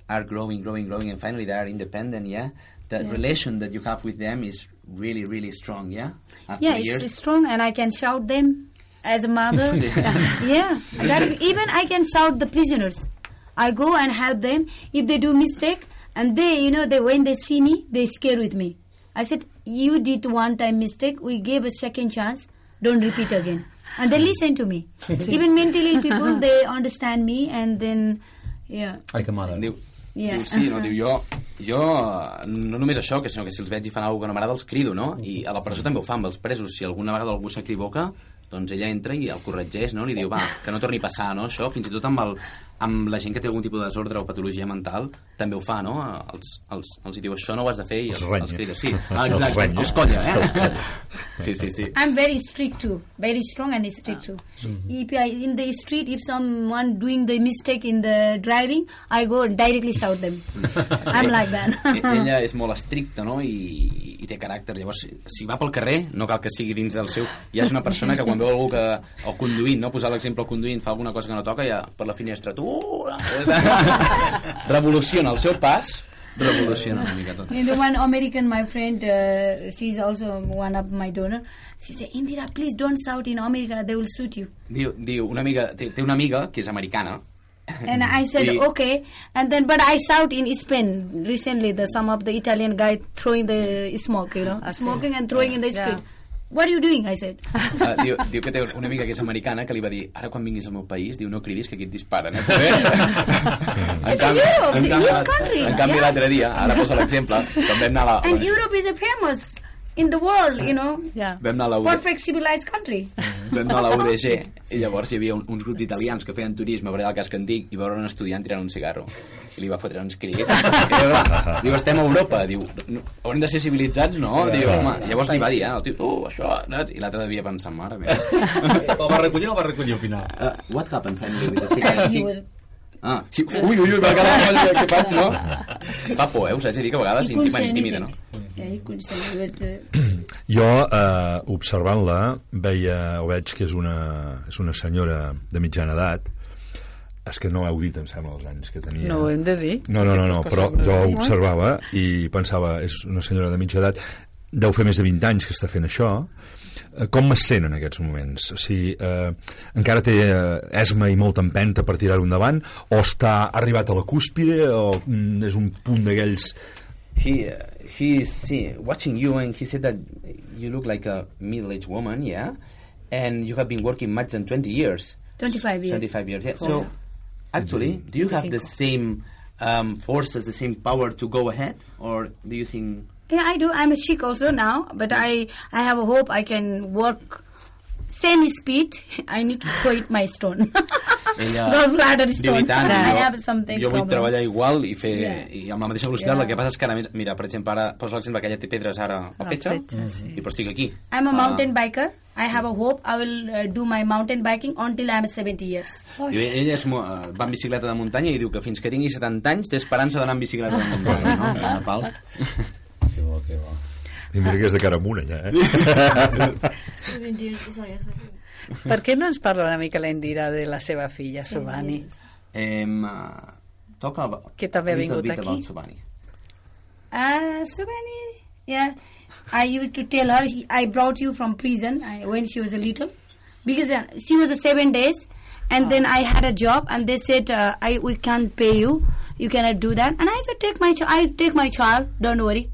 are growing, growing, growing, and finally they are independent, yeah? The relation that you have with them is really, really strong, yeah? After yeah, years. it's strong, and I can shout them as a mother. yeah, that, even I can shout the prisoners. I go and help them if they do mistake, and they, you know, they when they see me, they scare with me. I said, you did one time mistake. We gave a second chance. Don't repeat again. And they listen to me. even mentally people, they understand me, and then, yeah, Like a mother. Diu, Yeah. diu, sí, no, diu, jo, jo no només això, que sinó que si els veig i fan alguna cosa que no m'agrada els crido, no? I a la presó també ho fa amb els presos. Si alguna vegada algú s'equivoca, doncs ella entra i el corregeix, no? Li diu, va, que no torni a passar, no? Això, fins i tot amb, el, amb la gent que té algun tipus de desordre o patologia mental, també ho fa, no? Els, els, els hi diu, això no ho has de fer i Els els, els crida. Sí, ah, Els exacte, renya. els colla, eh? Els colla. Sí, sí, sí. I'm very strict too, very strong and strict too. If I, in the street, if someone doing the mistake in the driving, I go directly shout them. I'm like that. E- ella és molt estricta no? I, i té caràcter llavors si, va pel carrer no cal que sigui dins del seu ja és una persona que quan veu algú que o conduint, no? posar l'exemple el conduint fa alguna cosa que no toca ja per la finestra tu revoluciona el seu pas revoluciona una mica tot And the one American, my friend, uh, she's also one of my donor. She said, Indira, please don't shout in America, they will shoot you. diu, diu una amiga, té, té una amiga que és americana And I said, I- okay. And then, but I shout in Spain recently, the some of the Italian guy throwing the smoke, you know, Ah, sí. smoking and throwing in the Yeah. What are you doing? I said. Uh, diu, diu que té una amiga que és americana que li va dir ara quan vinguis al meu país, diu no cridis que aquí et disparen eh? En It's Europe, en country, en canvi yeah. l'altre dia, ara posa l'exemple quan vam anar a la, and Europe is a famous in the world, you know, Ja. vam anar a la UD, perfect civilized country. vam anar a la UDG i llavors hi havia un, uns grups d'italians que feien turisme a veure el casc antic i veure un estudiant tirant un cigarro i li va fotre uns crits diu, estem a Europa diu, haurem de ser civilitzats, no? Diu, home, i llavors li va dir, eh, el tio, uh, això, i l'altre devia pensar, mare meva. El va recollir o no el va recollir al final? Uh, what happened finally with the was Ah, qui- ui, ui, ui, va quedar molt què faig, no? Fa por, eh? Us haig de dir que a vegades intima, intimida, no? Was. Uh, Jo, eh, observant-la, veia, o veig que és una, és una senyora de mitjana edat, és que no heu dit, em sembla, els anys que tenia. No ho hem de dir. No, no, no, no però jo no. observava i pensava, és una senyora de mitja edat, deu fer més de 20 anys que està fent això, Eh, com es sent en aquests moments? O sigui, eh, encara té eh, esma i molta empenta per tirar-ho endavant o està arribat a la cúspide o mm, és un punt d'aquells He, uh, he is see, watching you and he said that you look like a middle-aged woman, yeah? And you have been working much than 20 years. 25 years. 25 years, yeah. So, actually, do you have the same um, forces, the same power to go ahead? Or do you think... Yeah, I do. I'm a chic also now, but I I have a hope I can work same speed. I need to throw it my stone. Ella Gallbladder stone. i tant, I jo, have something jo vull problem. treballar igual i fer Yeah. i amb la mateixa velocitat, Yeah. el que passa és que ara més, mira, per exemple, ara poso l'exemple que ella té pedres ara a Al fetge, fetge, sí. i però estic aquí. I'm a Ah. mountain biker. I have a hope I will uh, do my mountain biking until I'm 70 years. Diu, ella és, eh, va en bicicleta de muntanya i diu que fins que tingui 70 anys té esperança d'anar en bicicleta de muntanya, no? Que bo, que bo. I mira que és de cara amunt, allà, eh? Per què no ens parla una mica la Indira de la seva filla, Subhani? Em, uh, about, Que també ha a vingut aquí. about Subhani. Uh, so many, yeah. I used to tell her, I brought you from prison I, when she was a little. Because uh, she was uh, seven days And then I had a job, and they said, uh, "I we can't pay you. You cannot do that." And I said, "Take my child. I take my child. Don't worry."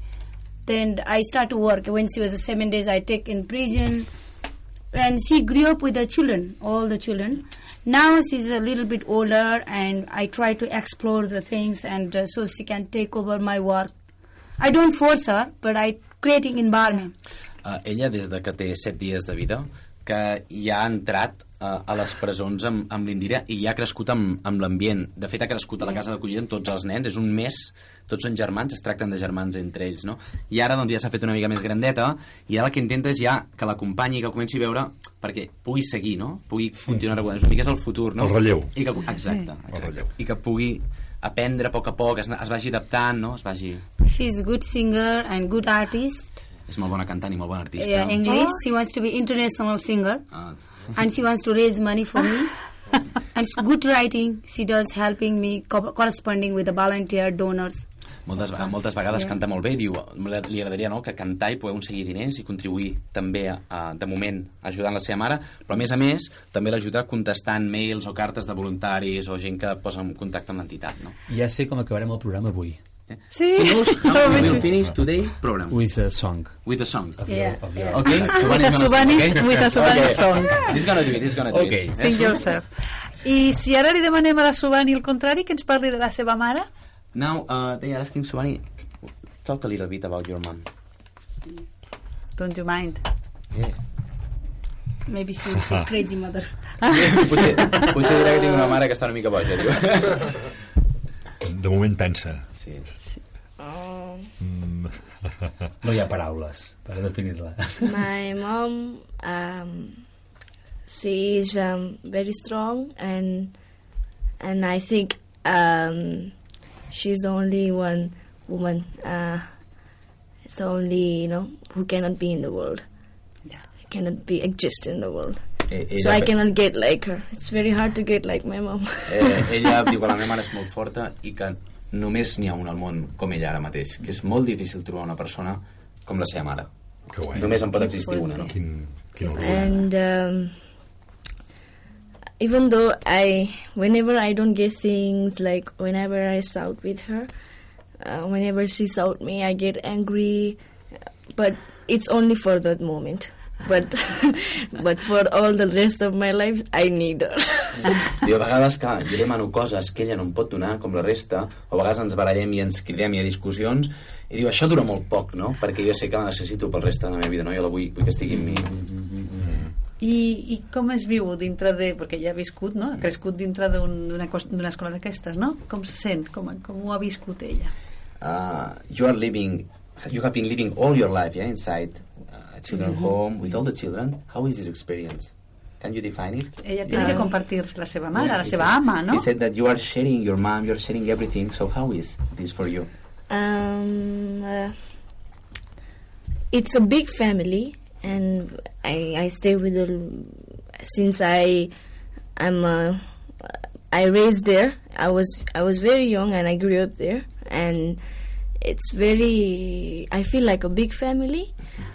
Then I start to work. When she was seven days, I take in prison, and she grew up with the children, all the children. Now she's a little bit older, and I try to explore the things, and uh, so she can take over my work. I don't force her, but I creating environment. Uh, ella, des de que té 7 dies de vida, que ja ha entrat uh, a les presons amb, amb l'Indira i ja ha crescut amb, amb l'ambient. De fet, ha crescut a la casa d'acollida amb tots els nens. És un mes, tots són germans, es tracten de germans entre ells, no? I ara doncs, ja s'ha fet una mica més grandeta i ara el que intenta és ja que l'acompanyi, que comenci a veure perquè pugui seguir, no? Pugui continuar regulant. Una mica és el futur, no? El relleu. I que, exacte, exacte. I que pugui aprendre a poc a poc, es, es vagi adaptant, no? Es vagi... She's good singer and good artist. És molt bona cantant i molt bona artista. Yeah, English. She wants to be international singer, Ah, and she wants to raise money for me. and good writing. She does helping me co- corresponding with the volunteer donors. moltes, moltes vegades Yeah. canta molt bé i diu, li agradaria no, que cantar i poder aconseguir diners i contribuir també a, a, de moment ajudant la seva mare però a més a més també l'ajuda contestant mails o cartes de voluntaris o gent que posa en contacte amb l'entitat no? Ja sé com acabarem el programa avui. Sí, How we will finish today program With a song. with a song Of Yeah, your, of your yeah. okay? with a Subanis, with a Subanis song. He's gonna do it, he's gonna do Okay. it. Think yourself. I si ara li demanem a la Subani el contrari, que ens parli de la seva mare? Now, uh, they are asking Subhani, talk a little bit about your mom. Don't you mind? Maybe she will say crazy mother. potser, potser dirà que tinc una mare que està una mica boja, diu. De moment pensa. Sí. Mm, No hi ha paraules per definir-la. My mom, um, she is um, very strong, and and I think um, she's only one woman. Uh, it's only you know who cannot be in the world. Yeah. Cannot be exist in the world. Eh, So I cannot get like her. It's very hard to get like my mom. eh, ella diu que la meva mare és molt forta i que només n'hi ha un al món com ella ara mateix, que és molt difícil trobar una persona com la seva mare. que guai. Només en pot existir una, no? Quin, quin orgull. and um, even though I, whenever I don't get things like whenever I shout with her, uh, whenever she shout me, I get angry, but it's only for that moment. But but for all the rest of my life, I need her. Diu, a vegades que jo li demano coses que ella no em pot donar, com la resta, o a vegades ens barallem i ens cridem i hi ha discussions, i diu, això dura molt poc, no? Perquè jo sé que la necessito pel reste de la meva vida, no? Jo la vull, vull que estigui amb mi. I, I com es viu dintre de... Perquè ja ha viscut, no? Ha crescut dintre d'un- d'una d'una escola d'aquestes, no? Com se sent? Com, com ho ha viscut ella? uh, you are living you have been living all your life yeah inside uh, a children's home with all the children how is this experience can you define it Ella tiene que compartir la seva mare, Yeah, la seva said- ama, no? he said that you are sharing your mom you're sharing everything so how is this for you Um, uh, it's a big family, and I, I stay with the since I I'm uh, I raised there. I was I was very young and I grew up there, and it's very I feel like a big family.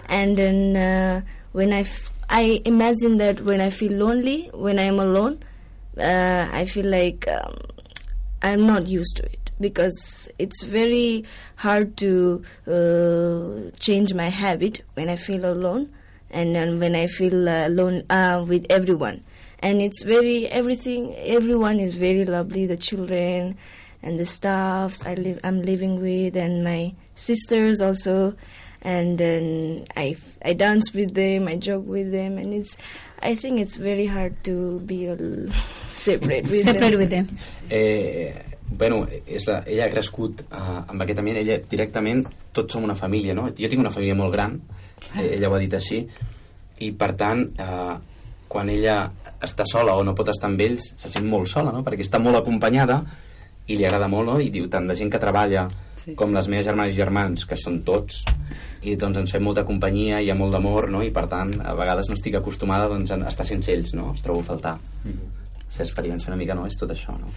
And then uh, when I f- I imagine that when I feel lonely, when I'm alone, uh, I feel like um, I'm not used to it because it's very hard to uh, change my habit when I feel alone and when I feel uh, alone uh, with everyone. And it's very everything. Everyone is very lovely. The children and the staffs I live I'm living with, and my sisters also. And then I I dance with them. I joke with them, and it's. I think it's very hard to be al- separate with Separate them. with them. Eh, bueno, és la, ella ha crescut uh, amb aquest ambient, ella directament, tots som una família, no? Jo tinc una família molt gran, eh, ella ho ha dit així, i per tant, eh, quan ella està sola o no pot estar amb ells, se sent molt sola, no? Perquè està molt acompanyada i li agrada molt, no? I diu, tant de gent que treballa Sí. com les meves germanes i germans, que són tots, i doncs ens fem molta companyia, hi ha molt d'amor, no? I per tant, a vegades no estic acostumada doncs, a estar sense ells, no? Els trobo a faltar. Mm -hmm. La experiència una mica, no? És tot això, no?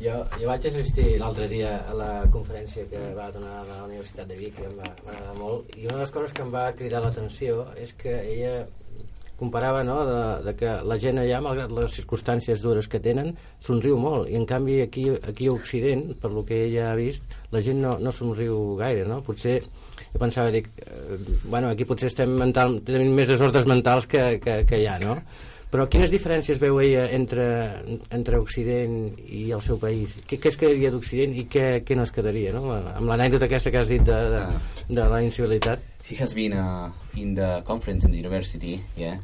Jo, jo vaig assistir l'altre dia a la conferència que va donar a la Universitat de Vic i em va, va agradar molt i una de les coses que em va cridar l'atenció és que ella comparava no, de, de que la gent allà, malgrat les circumstàncies dures que tenen, somriu molt, i en canvi aquí, aquí a Occident, per lo que ella ha vist, la gent no, no somriu gaire, no? Potser, jo pensava, dic, eh, bueno, aquí potser estem mental, tenim més desordres mentals que, que, que allà, no? Però quines diferències veu ella entre, entre Occident i el seu país? Què, què es quedaria d'Occident i què, què no es quedaria, no? Amb l'anècdota aquesta que has dit de, de, de la incivilitat. He has been uh, in the conference in the university, yeah.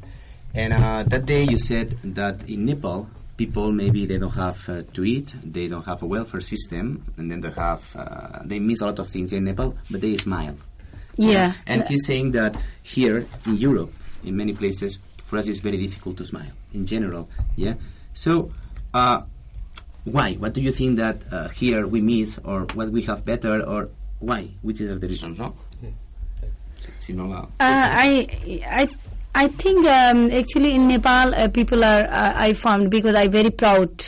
And uh, that day you said that in Nepal, people maybe they don't have uh, to eat, they don't have a welfare system, and then they have uh, they miss a lot of things in Nepal, but they smile. Yeah. And he's saying that here in Europe, in many places, for us it's very difficult to smile in general. Yeah. So, uh, why? What do you think that uh, here we miss, or what we have better, or why? Which is the reason? no? Uh, I I I think um, actually in Nepal uh, people are uh, I found because I'm very proud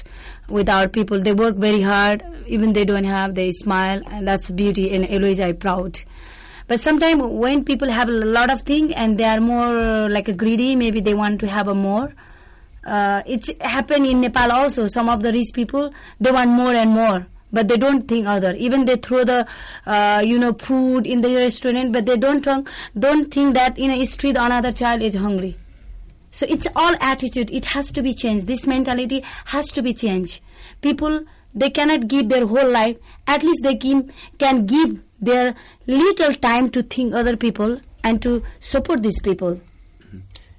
with our people. They work very hard, even they don't have, they smile, and that's beauty. And always I'm proud. But sometimes when people have a lot of things and they are more like a greedy, maybe they want to have a more. Uh, it's happened in Nepal also. Some of the rich people they want more and more, but they don't think other. Even they throw the uh, you know food in the restaurant, but they don't think, don't think that in a street another child is hungry. So it's all attitude. It has to be changed. This mentality has to be changed. People they cannot give their whole life. At least they give, can give their little time to think other people and to support these people.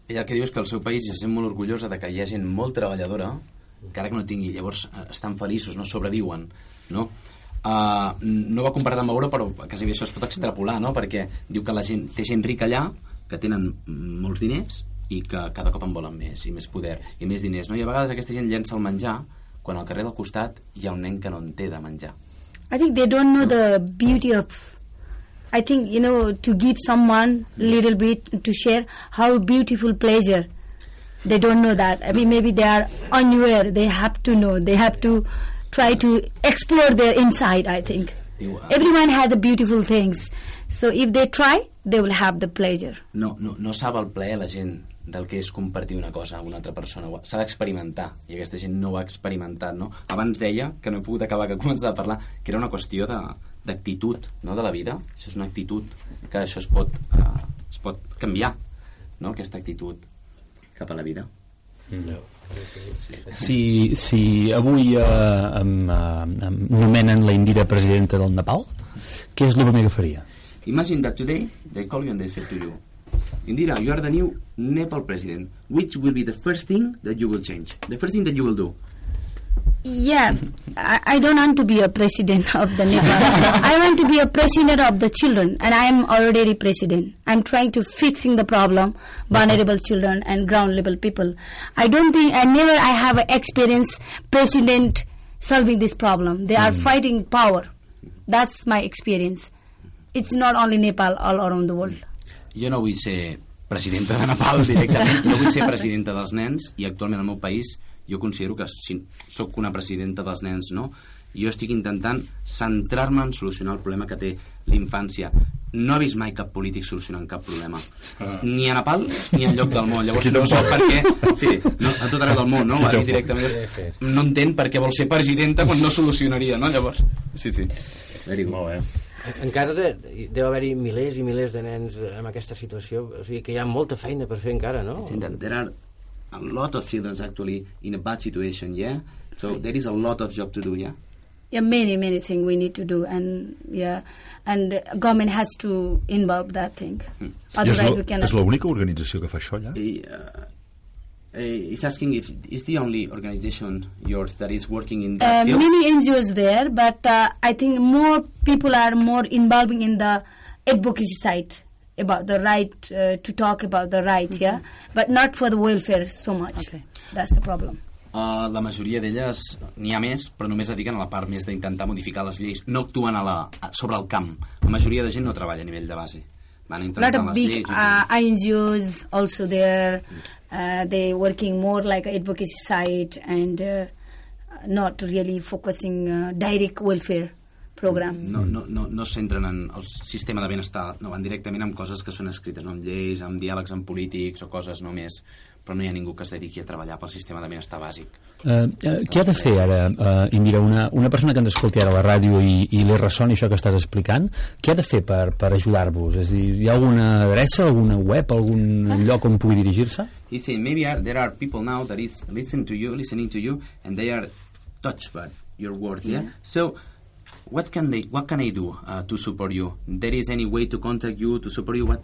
Ella el que diu és que el seu país es sent molt orgullosa de que hi ha gent molt treballadora, encara que no tingui, llavors eh, estan feliços, no sobreviuen, no? Uh, no va comparar amb Europa, però quasi bé això es pot extrapolar, no? Perquè diu que la gent, té gent rica allà, que tenen molts diners, i que cada cop en volen més, i més poder, i més diners, no? I a vegades aquesta gent llença el menjar quan al carrer del costat hi ha un nen que no en té de menjar. I think they don't know the beauty of. I think you know to give someone little bit to share how beautiful pleasure. They don't know that. I mean, maybe they are unaware. They have to know. They have to try to explore their inside. I think everyone has a beautiful things. So if they try, they will have the pleasure. no, no, no sap el plaer la gent del que és compartir una cosa amb una altra persona. S'ha d'experimentar, i aquesta gent no ho ha experimentat, no? Abans deia, que no he pogut acabar, que començava a parlar, que era una qüestió de- d'actitud, no?, de la vida. Això és una actitud que això es pot, uh, es pot canviar, no?, aquesta actitud cap a la vida. Si, si avui eh, em, eh, em nomenen la Indira presidenta del Nepal, què és el primer que faria? Imagine that today they call you and they say to you, Indira, you are the new Nepal president. Which will be the first thing that you will change? The first thing that you will do? Yeah, I, I don't want to be a president of the Nepal. I want to be a president of the children, and I am already president. I'm trying to fixing the problem, vulnerable children and ground level people. I don't think I never I have experience president solving this problem. They are hmm. fighting power. That's my experience. It's not only Nepal, all around the world. Jo no vull ser presidenta de Nepal directament, no vull ser presidenta dels nens i actualment al meu país jo considero que si sóc una presidenta dels nens, no? Jo estic intentant centrar-me en solucionar el problema que té l'infància. No he vist mai cap polític solucionant cap problema. Ni a Nepal ni en lloc del món. Llavors no sé per què... Sí, no, a tot arreu del món, no? Ha dit directament. No entenc per què vol ser presidenta quan no solucionaria, no? Llavors... Sí, sí. Very good. Molt bé. Encara de, deu haver-hi milers i milers de nens en aquesta situació, o sigui que hi ha molta feina per fer encara, no? I think there are a lot of children actually in a bad situation, yeah? So there is a lot of job to do, yeah? Yeah, many many things we need to do, and yeah, and government has to involve that thing. I és Otherwise, we cannot. és l'única organització que fa això allà? Eh, uh, eh, he's asking if is the only organization yours that is working in that Uh, field? many NGOs there, but uh, I think more people are more involving in the advocacy side about the right uh, to talk about the right, yeah, but not for the welfare so much. Okay. That's the problem. Uh, la majoria d'elles, n'hi ha més, però només dediquen a la part més d'intentar modificar les lleis. No actuen a la, a, sobre el camp. La majoria de gent no treballa a nivell de base. Van A lot of big lleis. uh, NGOs also there. Uh, they working more like advocacy side and uh, not really focusing uh, direct welfare program. no, no, no, no centren en el sistema de benestar, no van directament amb coses que són escrites, no amb lleis, amb diàlegs amb polítics o coses només però no hi ha ningú que es dediqui a treballar pel sistema de benestar bàsic. Uh, uh, què ha de fer ara, uh, Indira, una, una persona que ens escolti ara a la ràdio i, i li ressoni això que estàs explicant, què ha de fer per, per ajudar-vos? És a dir, hi ha alguna adreça, alguna web, algun lloc on pugui dirigir-se? He said maybe are, there are people now that is listening to you, listening to you, and they are touched by your words. Yeah. So, what can they? What can I do uh, to support you? There is any way to contact you to support you? What?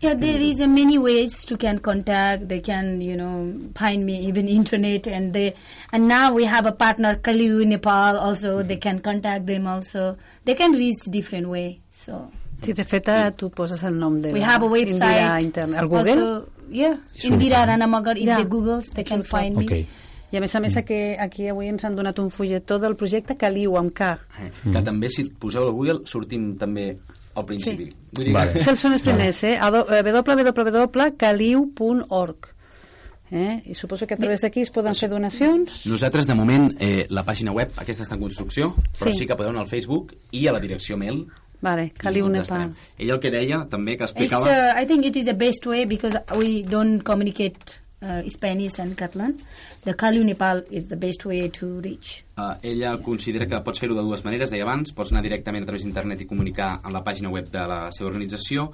Yeah, there is a many ways to can contact. They can, you know, find me even internet, and they, and now we have a partner Kaliu Nepal also. They can contact them also. They can reach different way. So Sí, de fet, eh, tu poses el nom de we la have a Indira interna. Al Google? Also, yeah. Indira Ranamagar. If Yeah. they Googles, they can find me. Ok. I a més a més aquí, aquí avui ens han donat un fulletó del projecte Caliu amb K. Eh, Que també si poseu a Google sortim també al principi. Sí. Vull dir Vale. que... Se'ls són els primers, eh? Eh, www.caliu.org eh? I suposo que a través d'aquí es poden fer donacions. Nosaltres, de moment, eh, la pàgina web, aquesta està en construcció, però Sí. sí, que podeu anar al Facebook i a la direcció mail. Vale, Caliu Nepal. Ella el que deia, també, que It's, explicava... uh, I think it is the best way because we don't communicate uh, Spanish and Catalan. The Kaliu Nepal is the best way to reach. Uh, ella considera que pots fer-ho de dues maneres, deia abans, pots anar directament a través d'internet i comunicar amb la pàgina web de la seva organització,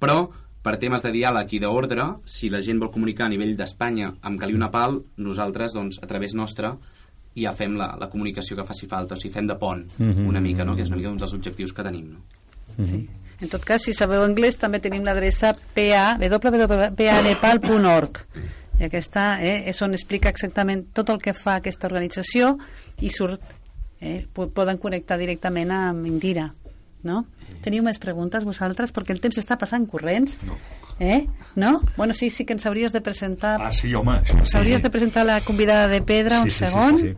però per temes de diàleg i d'ordre, si la gent vol comunicar a nivell d'Espanya amb Caliu Nepal, nosaltres, doncs, a través nostra, ja fem la, la comunicació que faci falta, o sigui, fem de pont Mhm. una mica, no? que és una mica un dels objectius que tenim. No? Sí. En tot cas, si sabeu anglès, també tenim l'adreça pa, www.panepal.org i aquesta eh, és on explica exactament tot el que fa aquesta organització i surt, eh, po- poden connectar directament amb Indira no? Teniu més preguntes vosaltres? Perquè el temps està passant corrents No. eh? no? Bueno, sí, sí que ens hauries de presentar Ah, sí, home. això sí. S'hauries de presentar la convidada de pedra un Sí, sí, sí, segon sí, sí.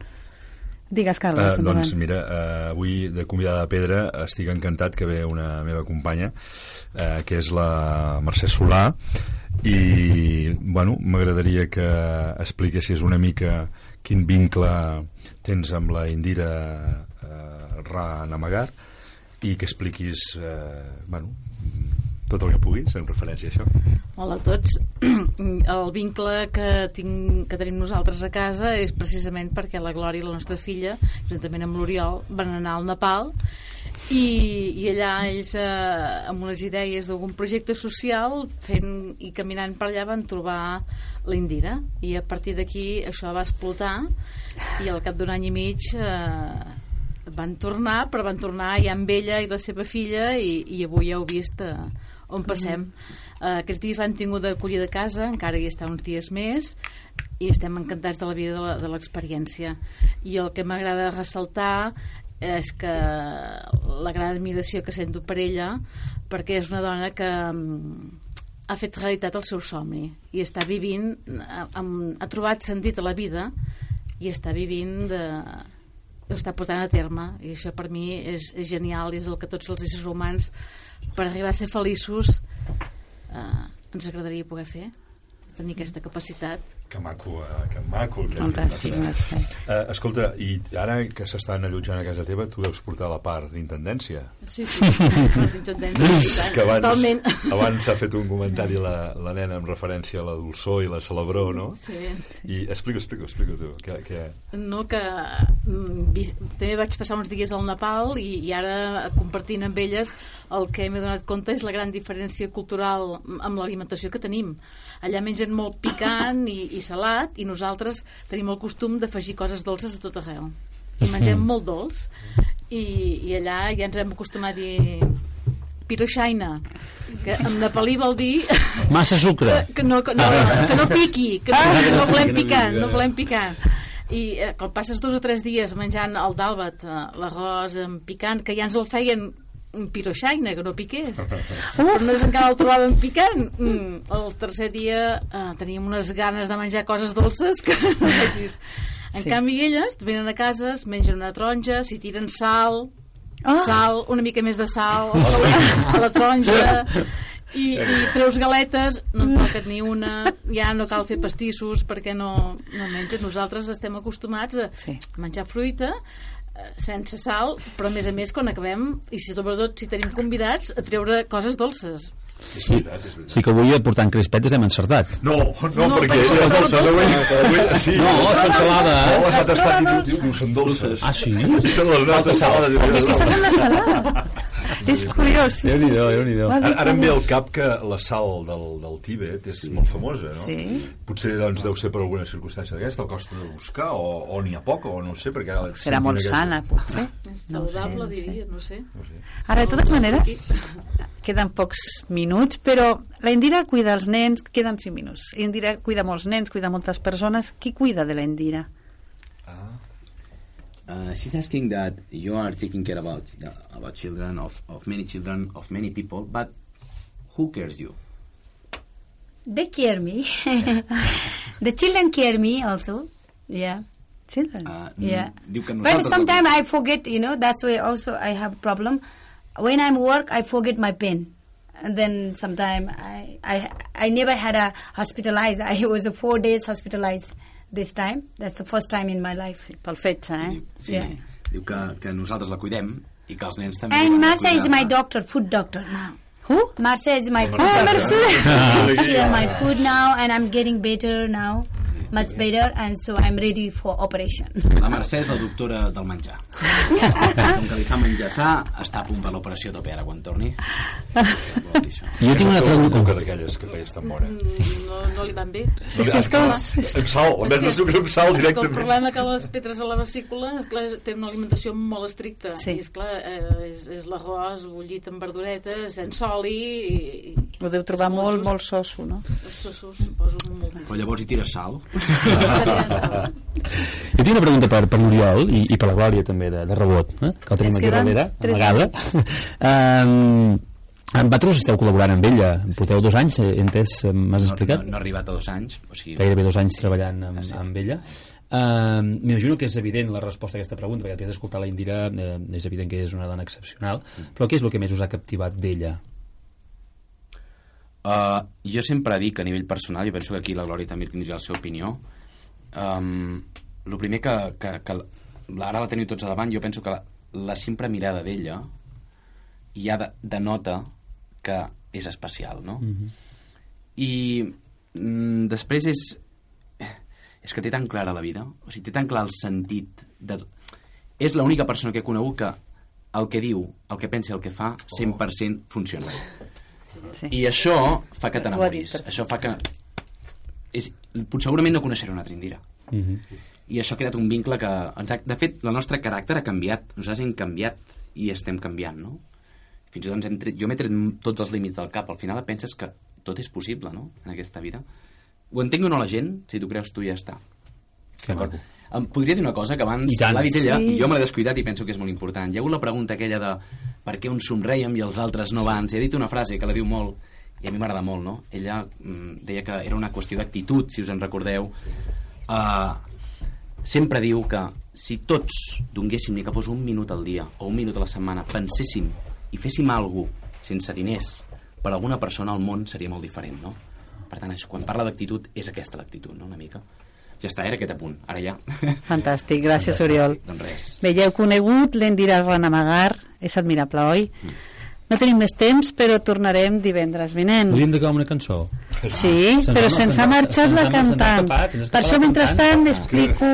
digues Carles Uh, doncs endavant. mira, uh, avui de convidada de pedra estic encantat que ve una meva companya uh, que és la Mercè Solà i bueno, m'agradaria que expliquessis una mica quin vincle tens amb la Indira uh, Ra Namagar i que expliquis uh, bueno, tot el que puguis en referència a això. Hola a tots. El vincle que, tinc, que tenim nosaltres a casa és precisament perquè la Glòria, la nostra filla, juntament amb l'Oriol, van anar al Nepal i, i allà ells eh, amb unes idees d'algun projecte social fent i caminant per allà van trobar l'Indira i a partir d'aquí això va explotar i al cap d'un any i mig eh, van tornar, però van tornar ja amb ella i la seva filla i, i avui ja heu vist eh, on passem. Uh, aquests dies l'hem tingut d'acollir de casa, encara hi està uns dies més, i estem encantats de la vida de l'experiència. I el que m'agrada ressaltar és que la gran admiració que sento per ella, perquè és una dona que mm, ha fet realitat el seu somni i està vivint, eh, amb, ha trobat sentit a la vida i està vivint de, ho està portant a terme i això per mi és, és genial és el que tots els éssers humans per arribar a ser feliços eh, ens agradaria poder fer tenir aquesta capacitat que maco, eh, que maco Fantàstic. Eh, escolta, i ara que s'estan allotjant a casa teva, tu deus portar la part d'intendència. sí, sí, intendències, que abans, totalment abans s'ha fet un comentari la, la nena amb referència a la dolçor i la celebró, no? sí. I explica, explica, explica tu. Que, que... no que mm, també vaig passar uns dies al Nepal i, i ara compartint amb elles el que m'he donat compte és la gran diferència cultural amb l'alimentació que tenim allà mengen molt picant i, i salat i nosaltres tenim el costum d'afegir coses dolces a tot arreu i mengem molt dolç i, i allà ja ens hem acostumat a dir piroxaina que en nepalí vol dir Massa sucre. que, que, no, que, no, que no piqui, que no, que no volem picant, no volem picant. I eh, quan passes dos o tres dies menjant el dàlbat, eh, l'arròs amb picant, que ja ens el feien piroxaina, que no piqués. Però nosaltres encara el trobàvem picant. Mm, el tercer dia eh, teníem unes ganes de menjar coses dolces que no vegis. En Sí. canvi, elles venen a casa, es mengen una taronja, s'hi tiren sal, Ah. sal, una mica més de sal a la taronja i, i treus galetes no en toquen ni una ja no cal fer pastissos perquè no, no menges nosaltres estem acostumats a Sí. menjar fruita sense sal, però a més a més quan acabem, i si sobretot si tenim convidats, a treure coses dolces. Sí, sí que avui portant crispetes hem encertat. No, no, No, perquè són dolces avui... avui sí. No, són salada. No, les ha tastat i diu, són dolces. Ah, sí? Sí, són les nostres salades. Perquè aquestes són la salada. és curiós. Sí, déu nhi déu Ara, ara em ve al cap que la sal del, del Tíbet és molt famosa, no? Sí. Potser doncs, deu ser per alguna circumstància d'aquesta, o costa de buscar, o, o n'hi ha poc, o no ho sé, perquè... Serà molt aquesta- sana, potser. No sé, saludable, no sé. diria, no sé. No sé. Ara, de totes maneres, queden pocs minuts, però la Indira cuida els nens, queden 5 minuts. Indira cuida molts nens, cuida moltes persones. Qui cuida de la Indira? Uh, she's asking that you are taking care about uh, about children of, of many children of many people, but who cares you? They care me. the children care me also. Yeah. Children. Uh, Yeah. But nosaltres sometimes I forget, you know, that's why also I have problem. When I'm work, I forget my pen. And then sometime I, I, I never had a hospitalized. I was a four days hospitalized this time. That's the first time in my life. Sí, pel fetge, eh? Sí, Yeah. sí. Diu que, que nosaltres la cuidem i que els nens també... And Marcia is my doctor, food doctor now. Who? Marcia is my food Ah, doctor. Mercedes. yeah, my food now, and I'm getting better now, much better, and so I'm ready for operation. La Mercè és la doctora del menjar. Com que li fa menjar sa, està a punt per l'operació tope ara quan torni. Jo tinc una pregunta... cuca d'aquelles que feies tan bona. No, no li van bé. Sí, és que és com... Amb sal, en vez de sucre amb sal El directament. problema que les pedres a la vesícula és clar, té una alimentació molt estricta Sí. i és clar, eh, és, és l'arròs bullit amb verduretes, sense oli i, i Ho deu trobar molt, molt soso, no? sossos suposo molt Però llavors hi tires sal. Jo tinc una pregunta per, per l'Oriol i, i per la Glòria també, de, de rebot, eh? que el tenim Ens aquí darrere, amagada. um, vosaltres esteu col·laborant amb ella, porteu dos anys, he entès, eh, m'has No, explicat? no, no ha arribat a dos anys. O sigui, gairebé dos anys treballant amb, sí. amb ella Uh, M'imagino que és evident la resposta a aquesta pregunta perquè després d'escoltar la Indira eh, és evident que és una dona excepcional però què és el que més us ha captivat d'ella? Uh, jo sempre dic a nivell personal, i penso que aquí la Glòria també tindria la seva opinió, um, el primer que, que, que ara la teniu tots a davant, jo penso que la, la simple mirada d'ella ja de, denota que és especial, no? Mm -hmm. I mm, després és és que té tan clara la vida, o sigui, té tan clar el sentit de... És l'única persona que he conegut que el que diu, el que pensa i el que fa 100% funciona. Sí. I això fa que t'enamoris. Això fa que... És, potser segurament no coneixeré una altra Indira. Mm -hmm. I això ha creat un vincle que... Ens ha, de fet, el nostre caràcter ha canviat. Nosaltres hem canviat i estem canviant, no? Fins i tot ens hem tret, jo m'he tret tots els límits del cap. Al final penses que tot és possible, no?, en aquesta vida. Ho entenc o no la gent, si tu creus tu ja està. Que maco. Em podria dir una cosa que abans l'ha dit ella Sí. i jo me l'he descuidat i penso que és molt important. Hi ha hagut la pregunta aquella de per què uns somreiem i els altres no abans. I ha dit una frase que la diu molt i a mi m'agrada molt, no? Ella mm, deia que era una qüestió d'actitud, si us en recordeu. Uh, sempre diu que si tots donéssim ni que fos un minut al dia o un minut a la setmana, penséssim i féssim alguna sense diners per alguna persona al món seria molt diferent, no? Per tant, això, quan parla d'actitud, és aquesta l'actitud, no?, una mica. Ja està, era aquest apunt, ara ja. Fantàstic, gràcies, Oriol. doncs res. Bé, ja heu conegut l'Endira Ranamagar, és admirable, oi? No tenim més temps, però tornarem divendres vinent. D'acabar amb una cançó Sí, Se'ns però ha- se'ns se'ns ha marxat la cantant. Per això, la mentrestant, explico...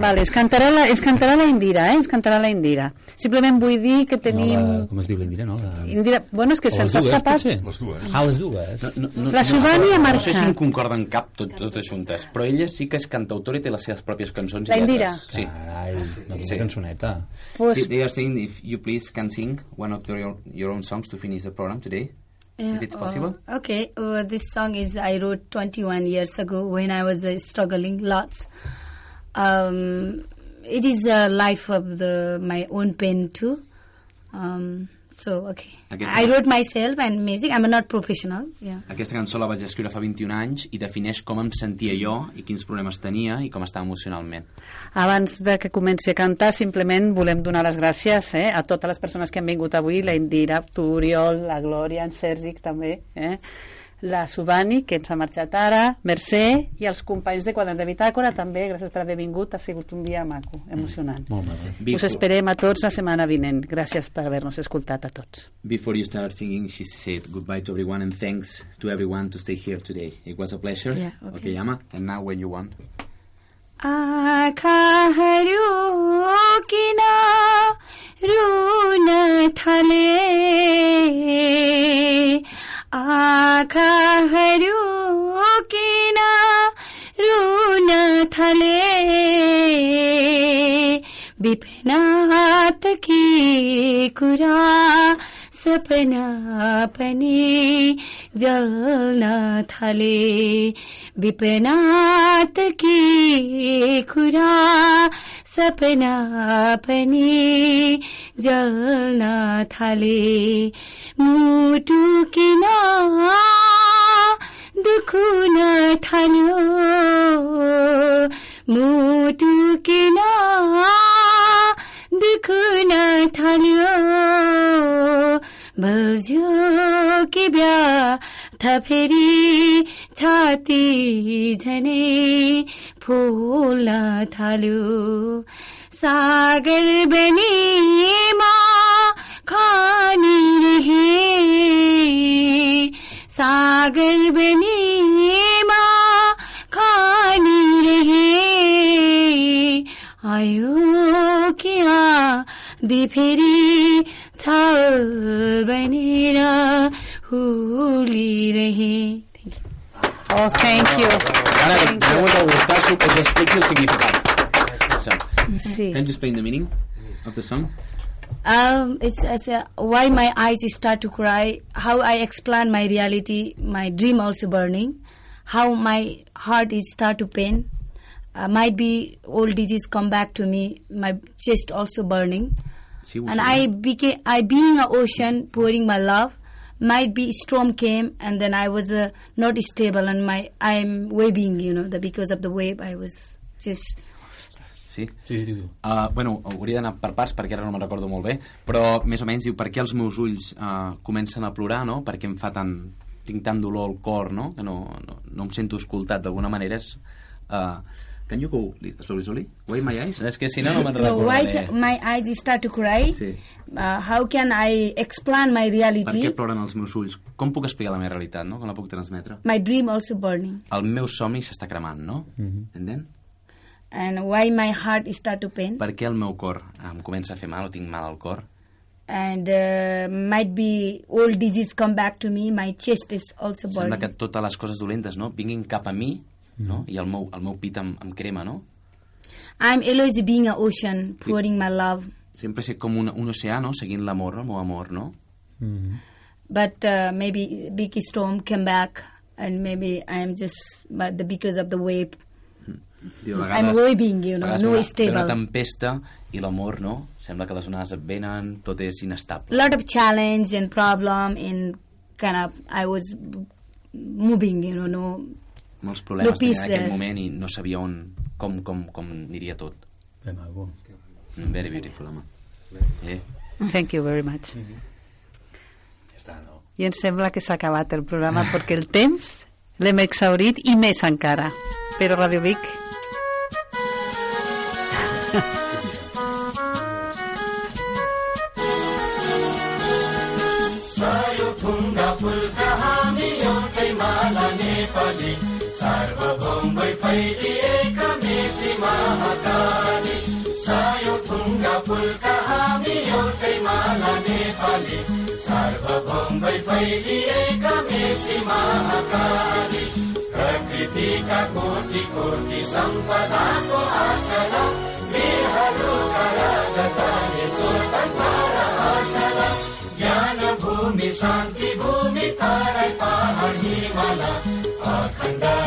Vale, es cantarà, la, es cantarà la Indira, eh? Es cantarà la Indira. Simplement vull dir que no, tenim... la, com es diu l'Indira, no? La... Indira... Bueno, és que se'ns ha dues, escapat. potser? Les dues. Ah, les dues. No, no, no, La Subhani ha No sé si marxat. em concorden cap tot, totes juntes, però ella sí que és cantautora i té les seves pròpies cançons. i La Indira? Sí. Carai, no Sí. sí. cançoneta. Pues, They are saying if you please can sing one of your, your own songs to finish the program today. if it's possible. uh, okay, uh, this song is I wrote 21 years ago when I was uh, struggling lots. Um, it is a life of the my own pain too. Um, so okay, Aquesta- I wrote myself and music. I'm not professional. Yeah. Aquesta cançó la vaig escriure fa 21 anys i defineix com em sentia jo i quins problemes tenia i com estava emocionalment. abans de que comenci a cantar, simplement volem donar les gràcies eh, a totes les persones que han vingut avui, la Indira, tu, Oriol, la Glòria, en Sergi també, eh? la Subani, que ens ha marxat ara, Mercè i els companys de Quadern de Bitàcora també, gràcies per haver vingut, ha sigut un dia maco, emocionant. Molt maco. Us esperem a tots la setmana vinent. Gràcies per haver-nos escoltat a tots. Before you start singing, she said goodbye to everyone and thanks to everyone to stay here today. It was a pleasure. Yeah, okay. okay Yama. And now when you want. आँखाहरू किन रुन थाले आँखाहरू किन रुन थाले विपनात की कुरा सपना पनि जल्न थाले। विपनात की कुरा सपना पनि जल्न थाले। मुटु किन दुखुन थाल्यो? मुटु किन दुखुन थाल्यो? बल्झ्यो कि ब्या था फेरि छाती झनै फुल्न थाल्यो सागर बनीमा खानी रहे। सागर बनीमा खानी रहे। आयो क्या दि फेरि छल बनेर Juli Reje. Oh, thank you. Ahora Can you explain the meaning of the song? Um, it's, it's why my eyes start to cry, how I explain my reality, my dream also burning, how my heart is start to pain, uh, might be old disease come back to me, my chest also burning, and I became I being an ocean pouring my love, might be storm came and then I was uh, not stable and my I'm waving, you know, the, because of the wave I was just Sí? Sí, sí, sí. Uh, bueno, hauria d'anar per parts perquè ara no me'n recordo molt bé, però més o menys diu per què els meus ulls uh, comencen a plorar, no? Per què em fa tant... tinc tant dolor al cor, no? Que no, no, no em sento escoltat d'alguna manera és... Uh, can you go slowly, slowly? Why my eyes? És que si no, no me'n No, why my eyes start to cry? Sí. Uh, how can I explain my Per reality? què ploren els meus ulls? Com puc explicar la meva realitat, no? Com la puc transmetre? My dream also burning. El meu somni s'està cremant, no? Mm -hmm. And then? And why my heart start to pain? Per què el meu cor em comença a fer mal o tinc mal al cor? And uh, might be old disease come back to me. My chest is also Sembla burning. que totes les coses dolentes no? vinguin cap a mi no? i el meu, el meu pit em, em crema, no? I'm always being an ocean, pouring my love. Sempre sé com un, un oceà, no? Seguint l'amor, no? el meu amor, no? But uh, maybe big storm come back, and maybe I'm just but the because of the wave. Diu, a I'm waving, you know, vegades no una, stable. Una tempesta i l'amor, no? Sembla que les onades et venen, tot és inestable. lot of challenge and problem in kind of I was moving, you know, no molts problemes no en aquell moment i no sabia on, com, com, com aniria tot. Ben algo. Mm, very beautiful, home. Eh? Thank you very much. Mm -hmm. Ja està, no? I em sembla que s'ha acabat el programa perquè el temps l'hem exhaurit i més encara. Però Radio Vic... Thank you. फैलिएका मेची महाकाली सायो ठुङ्गा फुलका हामी एउटै माला नेपाली सार्वभौम प्रकृतिका कोटि कोटि सम्पदाको स्वतन्त्र आचला ज्ञान भूमि शान्ति भूमि ताराई पहाड हिमाल